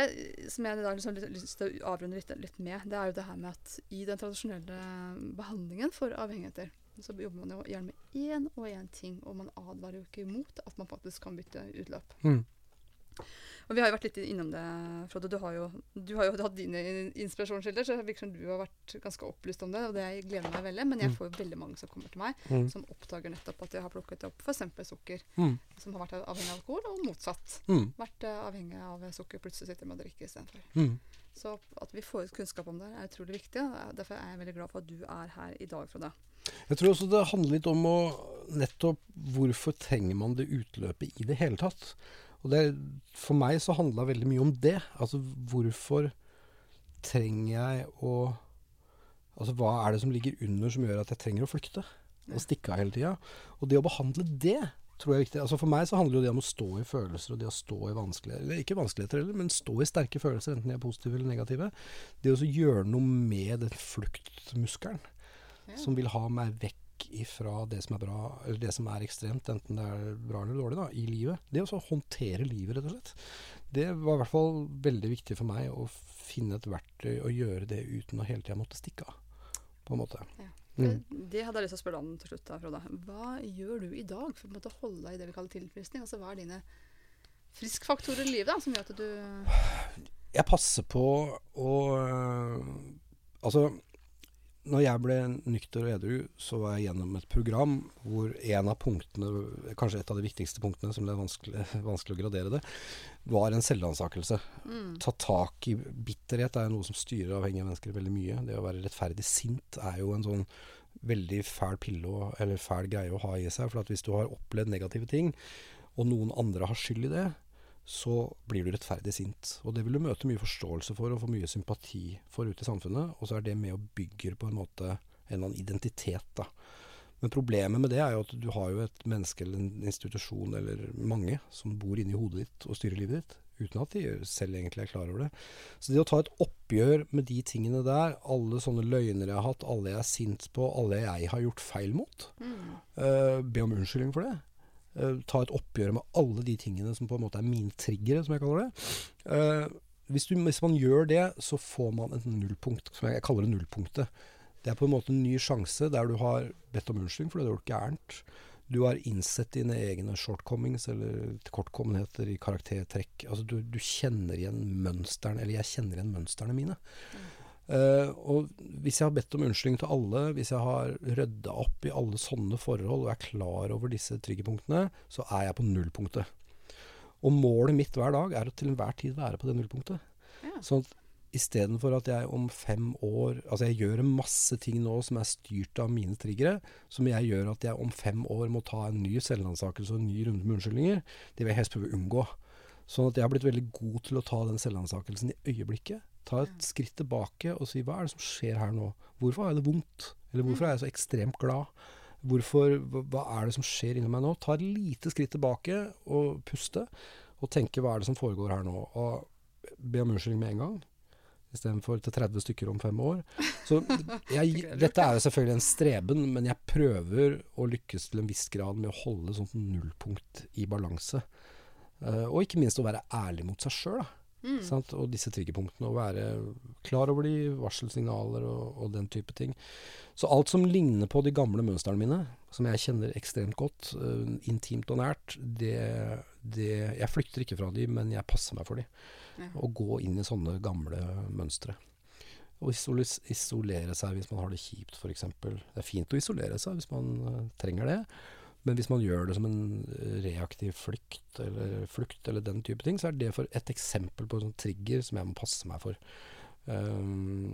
S1: som jeg i dag liksom lyst til å avrunde litt, litt med, det er jo det her med at i den tradisjonelle behandlingen for avhengigheter, så jobber man jo gjerne med én og én ting, og man advarer jo ikke imot at man faktisk kan bytte utløp.
S2: Mm.
S1: Og vi har jo vært litt innom det, Frode. Du har jo, du har jo hatt dine inspirasjonskilder, så det virker som du har vært ganske opplyst om det, og det gleder meg veldig. Men jeg
S2: Mm.
S1: får jo veldig mange som kommer til meg,
S2: Mm.
S1: som oppdager nettopp at de har plukket opp f.eks. sukker,
S2: Mm.
S1: som har vært avhengig av alkohol, og motsatt.
S2: Mm.
S1: Vært eh, avhengig av sukker, plutselig sitter med å drikke istedenfor.
S2: Mm.
S1: Så at vi får ut kunnskap om det, er utrolig viktig. og Derfor er jeg veldig glad for at du er her i dag, Frode.
S2: Jeg tror også det handler litt om å nettopp hvorfor trenger man det utløpet i det hele tatt. Og det, for meg så handla veldig mye om det. Altså hvorfor trenger jeg å Altså hva er det som ligger under som gjør at jeg trenger å flykte? Og stikke av hele tida. Og det å behandle det tror jeg er viktig. Altså For meg så handler jo det om å stå i følelser, og det å stå i vanskeligheter Eller ikke vanskeligheter heller, men stå i sterke følelser, enten de er positive eller negative. Det å gjøre noe med den fluktmuskelen
S1: Ja.
S2: som vil ha meg vekk ifra det som er bra, eller det som er ekstremt, enten det er bra eller dårlig, da, i livet. Det å håndtere livet, rett og slett. Det var i hvert fall veldig viktig for meg å finne et verktøy og gjøre det uten å hele tida måtte stikke av, på en måte.
S1: Ja.
S2: Mm.
S1: Det, hadde jeg lyst til å spørre om til slutt. da, Frode. Hva gjør du i dag for å holde deg i det vi kaller tilfriskning? Altså, hva er dine friskfaktorer i livet da, som gjør at du
S2: Jeg passer på å øh, Altså, når jeg ble nykter og edru, så var jeg gjennom et program hvor en av punktene, kanskje et av de viktigste punktene, som det er vanskelig, vanskelig å gradere det, var en selvransakelse.
S1: mm.
S2: Ta tak i bitterhet er noe som styrer avhengige mennesker veldig mye. Det å være rettferdig sint er jo en sånn veldig fæl pille eller fæl greie å ha i seg. For at hvis du har opplevd negative ting, og noen andre har skyld i det, så blir du rettferdig sint. Og det vil du møte mye forståelse for og få mye sympati for ute i samfunnet. Og så er det med og bygger på en måte en eller annen identitet, da. Men problemet med det er jo at du har jo et menneske eller en institusjon eller mange som bor inni hodet ditt og styrer livet ditt. Uten at de selv egentlig er klar over det. Så det å ta et oppgjør med de tingene der, alle sånne løgner jeg har hatt, alle jeg er sint på, alle jeg har gjort feil mot,
S1: Mm.
S2: uh, be om unnskyldning for det. Eh, ta et oppgjør med alle de tingene som på en måte er mine triggere, som jeg kaller det. Uh, hvis, du, hvis man gjør det, så får man et nullpunkt, som jeg kaller det nullpunktet. Det er på en måte en ny sjanse der du har bedt om unnskyldning for det du har gjort gærent. Du har innsett dine egne shortcomings eller tilkortkommenheter i karaktertrekk. Altså du, du kjenner igjen mønsteren, eller jeg kjenner igjen mønstrene mine. Eh, og hvis jeg har bedt om unnskyldning til alle, hvis jeg har rydda opp i alle sånne forhold og er klar over disse triggerpunktene, så er jeg på nullpunktet. Og målet mitt hver dag er å til enhver tid være på det nullpunktet.
S1: Ja.
S2: Sånn at istedenfor at jeg om fem år Altså jeg gjør en masse ting nå som er styrt av mine triggere, som jeg gjør at jeg om fem år må ta en ny selvransakelse og en ny runde med unnskyldninger. Det vil jeg helst prøve å unngå. Sånn at jeg har blitt veldig god til å ta den selvransakelsen i øyeblikket. Ta et skritt tilbake og si hva er det som skjer her nå? Hvorfor har jeg det vondt? Eller hvorfor er jeg så ekstremt glad? Hvorfor, hva, er det som skjer inni meg nå? Ta et lite skritt tilbake og puste, og tenke hva er det som foregår her nå? Og be om unnskyldning med en gang. Istedenfor til 30 stykker om fem år. Så jeg, dette er jo selvfølgelig en streben, men jeg prøver å lykkes til en viss grad med å holde sånt nullpunkt i balanse. Eh, og ikke minst å være ærlig mot seg sjøl.
S1: Mm.
S2: Sant? Og disse triggerpunktene. Å være klar over de varselsignaler og, og den type ting. Så alt som ligner på de gamle mønstrene mine, som jeg kjenner ekstremt godt, uh, intimt og nært, det, det Jeg flykter ikke fra de, men jeg passer meg for de.
S1: Ja.
S2: Å gå inn i sånne gamle mønstre. Å isolere seg hvis man har det kjipt, f.eks. Det er fint å isolere seg hvis man uh, trenger det. Men hvis man gjør det som en eh, reaktiv flykt eller, flukt eller den type ting, så er det for et eksempel på en sånn trigger som jeg må passe meg for. Um,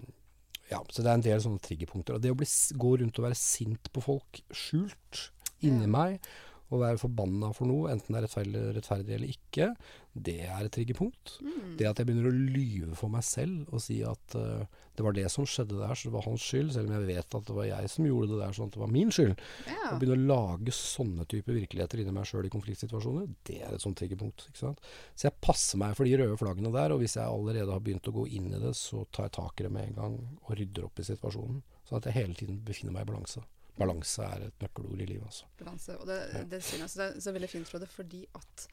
S2: ja, så det er en del sånne triggerpunkter. Og det å bli, gå rundt og være sint på folk skjult inni
S1: Ja.
S2: meg, og være forbanna for noe, enten det er rettferdig, rettferdig eller ikke, det er et triggerpunkt.
S1: Mm.
S2: Det at jeg begynner å lyve for meg selv og si at uh, det var det som skjedde der, så det var hans skyld, selv om jeg vet at det var jeg som gjorde det der, sånn at det var min skyld.
S1: Ja.
S2: Å begynne å lage sånne typer virkeligheter inni meg sjøl i konfliktsituasjoner, det er et sånt triggerpunkt. Ikke sant? Så jeg passer meg for de røde flaggene der, og hvis jeg allerede har begynt å gå inn i det, så tar jeg tak i det med en gang og rydder opp i situasjonen. Sånn at jeg hele tiden befinner meg i balanse. Balanse er et nøkkelord i livet, altså.
S1: balanse. Og det,
S2: Ja.
S1: det synes jeg det er så veldig fint, Frode, fordi at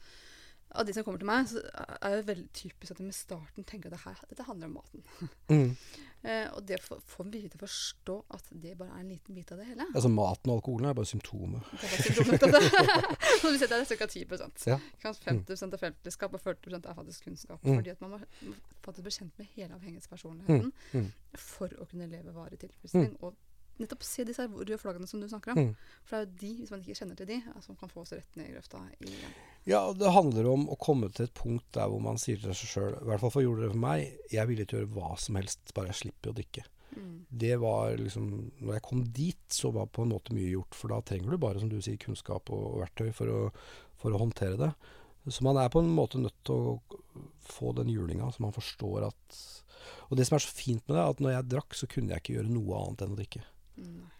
S1: av de som kommer til meg, så er det veldig typisk at de med starten tenker at det her, dette handler om maten.
S2: Mm.
S1: Eh, og det får få dem til å forstå at det bare er en liten bit av det hele.
S2: Altså Maten og alkoholen er bare symptomet.
S1: Det er symptomet av det. Når vi setter det ca. 10
S2: Ja.
S1: Ikke sant? 50 er fellesskap, og 40 er faktisk kunnskap.
S2: Mm.
S1: Fordi at man må må faktisk bli kjent med hele avhengighetspersonligheten
S2: Mm.
S1: for å kunne leve varig tilfredsstilling. Og nettopp se disse røde flaggene som du snakker om.
S2: Mm.
S1: For det er jo de, hvis man ikke kjenner til de, som kan få oss rett ned i grøfta igjen.
S2: Ja, det handler om å komme til et punkt der hvor man sier til seg sjøl, i hvert fall for gjorde det for meg, jeg er villig til å gjøre hva som helst, bare jeg slipper å drikke.
S1: Mm.
S2: Det var liksom Når jeg kom dit, så var på en måte mye gjort. For da trenger du bare, som du sier, kunnskap og, og verktøy for å, for å håndtere det. Så man er på en måte nødt til å få den julinga, så man forstår at Og det som er så fint med det, er at når jeg drakk, så kunne jeg ikke gjøre noe annet enn å drikke.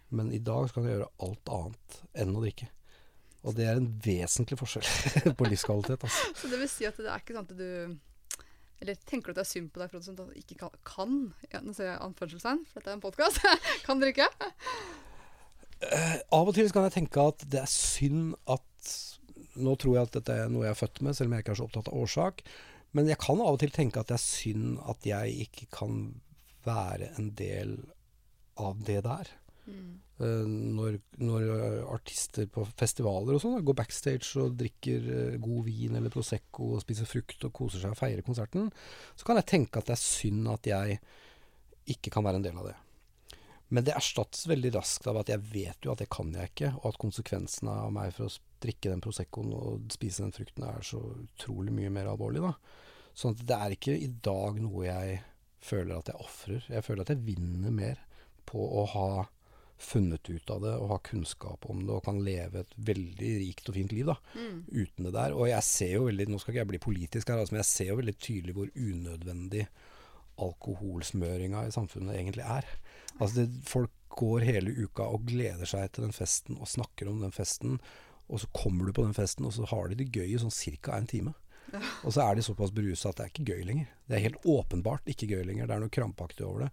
S2: Men i dag kan jeg gjøre alt annet enn å drikke. Og det er en vesentlig forskjell på livskvalitet. Altså.
S1: Så det vil si at det er ikke sånn at du Eller tenker du at det er synd på deg for at du ikke kan, kan ja, Nå ser jeg anførselstegn, for dette er en podkast. kan drikke?
S2: Uh, av og til kan jeg tenke at det er synd at Nå tror jeg at dette er noe jeg er født med, selv om jeg ikke er så opptatt av årsak. Men jeg kan av og til tenke at det er synd at jeg ikke kan være en del av det der.
S1: Mm.
S2: Når, når artister på festivaler og sånn går backstage og drikker eh, god vin eller Prosecco og spiser frukt og koser seg og feirer konserten, så kan jeg tenke at det er synd at jeg ikke kan være en del av det. Men det erstattes veldig raskt av at jeg vet jo at det kan jeg ikke, og at konsekvensene av meg for å drikke den Proseccoen og spise den frukten er så utrolig mye mer alvorlig, da. Sånn at det er ikke i dag noe jeg føler at jeg ofrer. Jeg føler at jeg vinner mer på å ha funnet ut av det og har kunnskap om det og kan leve et veldig rikt og fint liv da,
S1: Mm.
S2: uten det der. Og jeg ser jo veldig, nå skal ikke jeg bli politisk her, altså, men jeg ser jo veldig tydelig hvor unødvendig alkoholsmøringa i samfunnet egentlig er. Altså det, Folk går hele uka og gleder seg til den festen og snakker om den festen, og så kommer du på den festen, og så har de det gøy i sånn ca. en time. Og så er de såpass berusa at det er ikke gøy lenger. Det er helt åpenbart ikke gøy lenger. Det er noe krampaktig over det.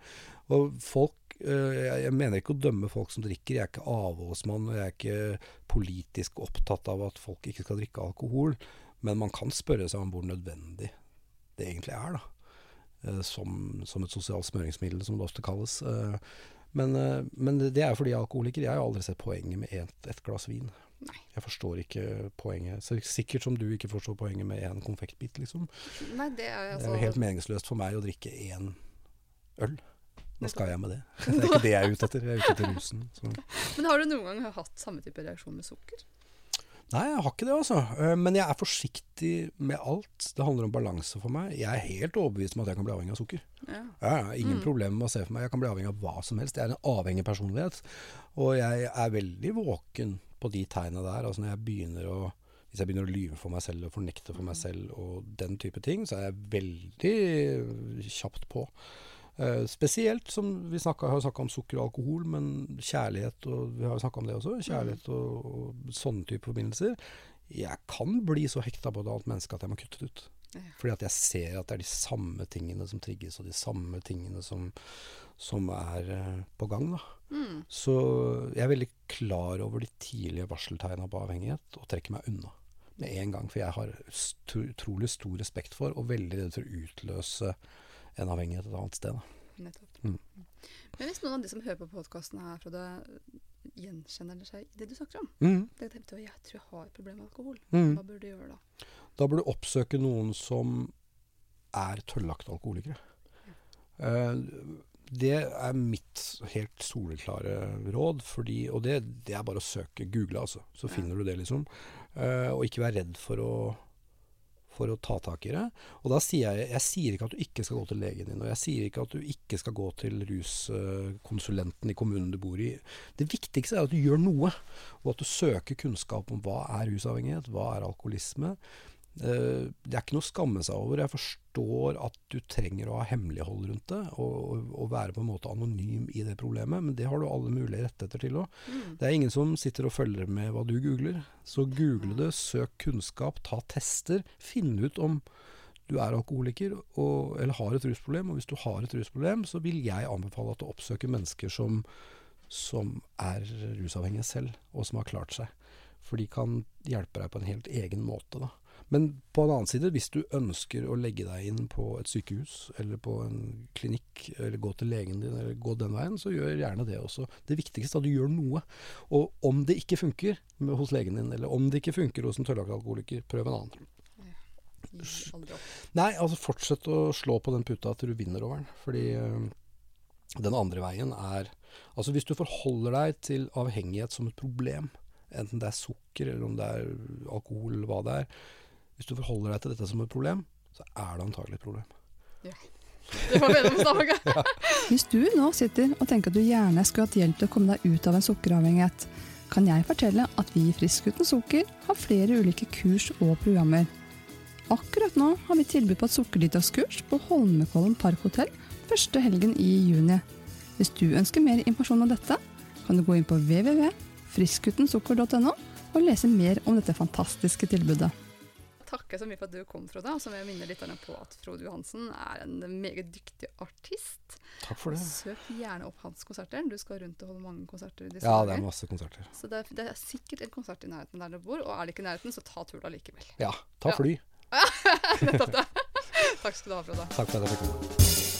S2: Og folk jeg, jeg mener ikke å dømme folk som drikker. Jeg er ikke avholdsmann, og jeg er ikke politisk opptatt av at folk ikke skal drikke alkohol. Men man kan spørre seg om hvor nødvendig det egentlig er, da. Eh, Som, som et sosialt smøringsmiddel, som det ofte kalles. Eh, Men, eh, men det er fordi jeg er alkoholiker. Jeg har aldri sett poenget med et, et glass vin.
S1: Nei.
S2: Jeg forstår ikke poenget. Så sikkert som du ikke forstår poenget med en konfektbit, liksom.
S1: Nei, det er
S2: Det
S1: altså
S2: er jo helt meningsløst for meg å drikke én øl. Hva skal jeg med det? Det er ikke det jeg er ute etter. Jeg er ute etter rusen. Så.
S1: Men har du noen gang hatt samme type reaksjon med sukker?
S2: Nei, jeg har ikke det, altså. Eh, Men jeg er forsiktig med alt. Det handler om balanse for meg. Jeg er helt overbevist om at jeg kan bli avhengig av sukker.
S1: Ja.
S2: Jeg har ingen
S1: Mm.
S2: problemer med å se for meg Jeg kan bli avhengig av hva som helst. Jeg er en avhengig personlighet. Og jeg er veldig våken på de tegnene der. Altså når jeg begynner å Hvis jeg begynner å lyve for meg selv og fornekte for meg selv og den type ting, så er jeg veldig kjapt på. Eh, spesielt som vi snakket, har snakka om sukker og alkohol, men kjærlighet og Vi har jo snakka om det også. Kjærlighet og, og sånne type forbindelser. Jeg kan bli så hekta på et annet menneske at jeg må kutte det ut.
S1: Ja.
S2: Fordi at jeg ser at det er de samme tingene som trigges, og de samme tingene som, som er uh, på gang. da.
S1: Mm.
S2: Så jeg er veldig klar over de tidlige varseltegna på avhengighet, og trekker meg unna med en gang. For jeg har utrolig stor respekt for, og veldig redd for å utløse en avhengighet et annet sted.
S1: Nettopp.
S2: Mm.
S1: Men hvis noen av de som hører på podkasten her, Frode, gjenkjenner seg i det du snakker om
S2: Mm.
S1: det tenkte jeg, tror jeg har et problem med alkohol.
S2: Mm.
S1: Hva bør du gjøre da?
S2: Da bør du oppsøke noen som er tørrlagte alkoholikere. Eh, det er mitt helt soleklare råd, fordi, og det, det er bare å søke, google altså, så finner du det liksom. Eh, og ikke være redd for å, for å ta tak i det. Og da sier jeg, jeg sier ikke at du ikke skal gå til legen din, og jeg sier ikke at du ikke skal gå til ruskonsulenten i kommunen du bor i. Det viktigste er at du gjør noe, og at du søker kunnskap om hva er rusavhengighet, hva er alkoholisme. Eh, Det er ikke noe å skamme seg over. Jeg forstår at du trenger å ha hemmelighold rundt det, og, og, og være på en måte anonym i det problemet, men det har du alle mulige rettigheter til òg.
S1: Mm.
S2: Det er ingen som sitter og følger med hva du googler. Så google det, søk kunnskap, ta tester. Finn ut om du er alkoholiker og, eller har et rusproblem. Og hvis du har et rusproblem, så vil jeg anbefale at du oppsøker mennesker som, som er rusavhengige selv, og som har klart seg. For de kan hjelpe deg på en helt egen måte. Da. Men på en annen side, hvis du ønsker å legge deg inn på et sykehus eller på en klinikk, eller gå til legen din, eller gå den veien, så gjør gjerne det også. Det viktigste er at du gjør noe. Og om det ikke funker med, hos legen din, eller om det ikke funker hos en tørrlagsalkoholiker, prøv en annen. Nei, altså fortsett å slå på den puta til du vinner over den. Fordi øh, den andre veien er Altså hvis du forholder deg til avhengighet som et problem, enten det er sukker eller om det er alkohol eller hva det er Hvis du forholder deg til dette som et problem, så er det antagelig et problem. Ja.
S1: Det var medlemsdag. Hvis du nå sitter og tenker at du gjerne skulle hatt hjelp til å komme deg ut av en sukkeravhengighet, kan jeg fortelle at vi i Frisk uten sukker har flere ulike kurs og programmer. Akkurat nå har vi tilbud på et sukkerdetox-kurs på Holmenkollen Parkhotell første helgen i juni. Hvis du ønsker mer informasjon om dette, kan du gå inn på www.friskutensukker.no og lese mer om dette fantastiske tilbudet. Takker så mye for at du kom, Frode. Og så vil jeg minne litt på at Frode Johansen er en meget dyktig artist.
S2: Takk for det.
S1: Søk gjerne opp hans konserter. Du skal rundt og holde mange konserter.
S2: Ja, det er masse konserter.
S1: Så det er, det er sikkert en konsert i nærheten der du bor, og er det ikke i nærheten, så ta turen likevel.
S2: Ja, ta
S1: Ja.
S2: fly.
S1: Nettopp det. Takk skal du ha, Frode.
S2: Takk for at jeg fikk komme.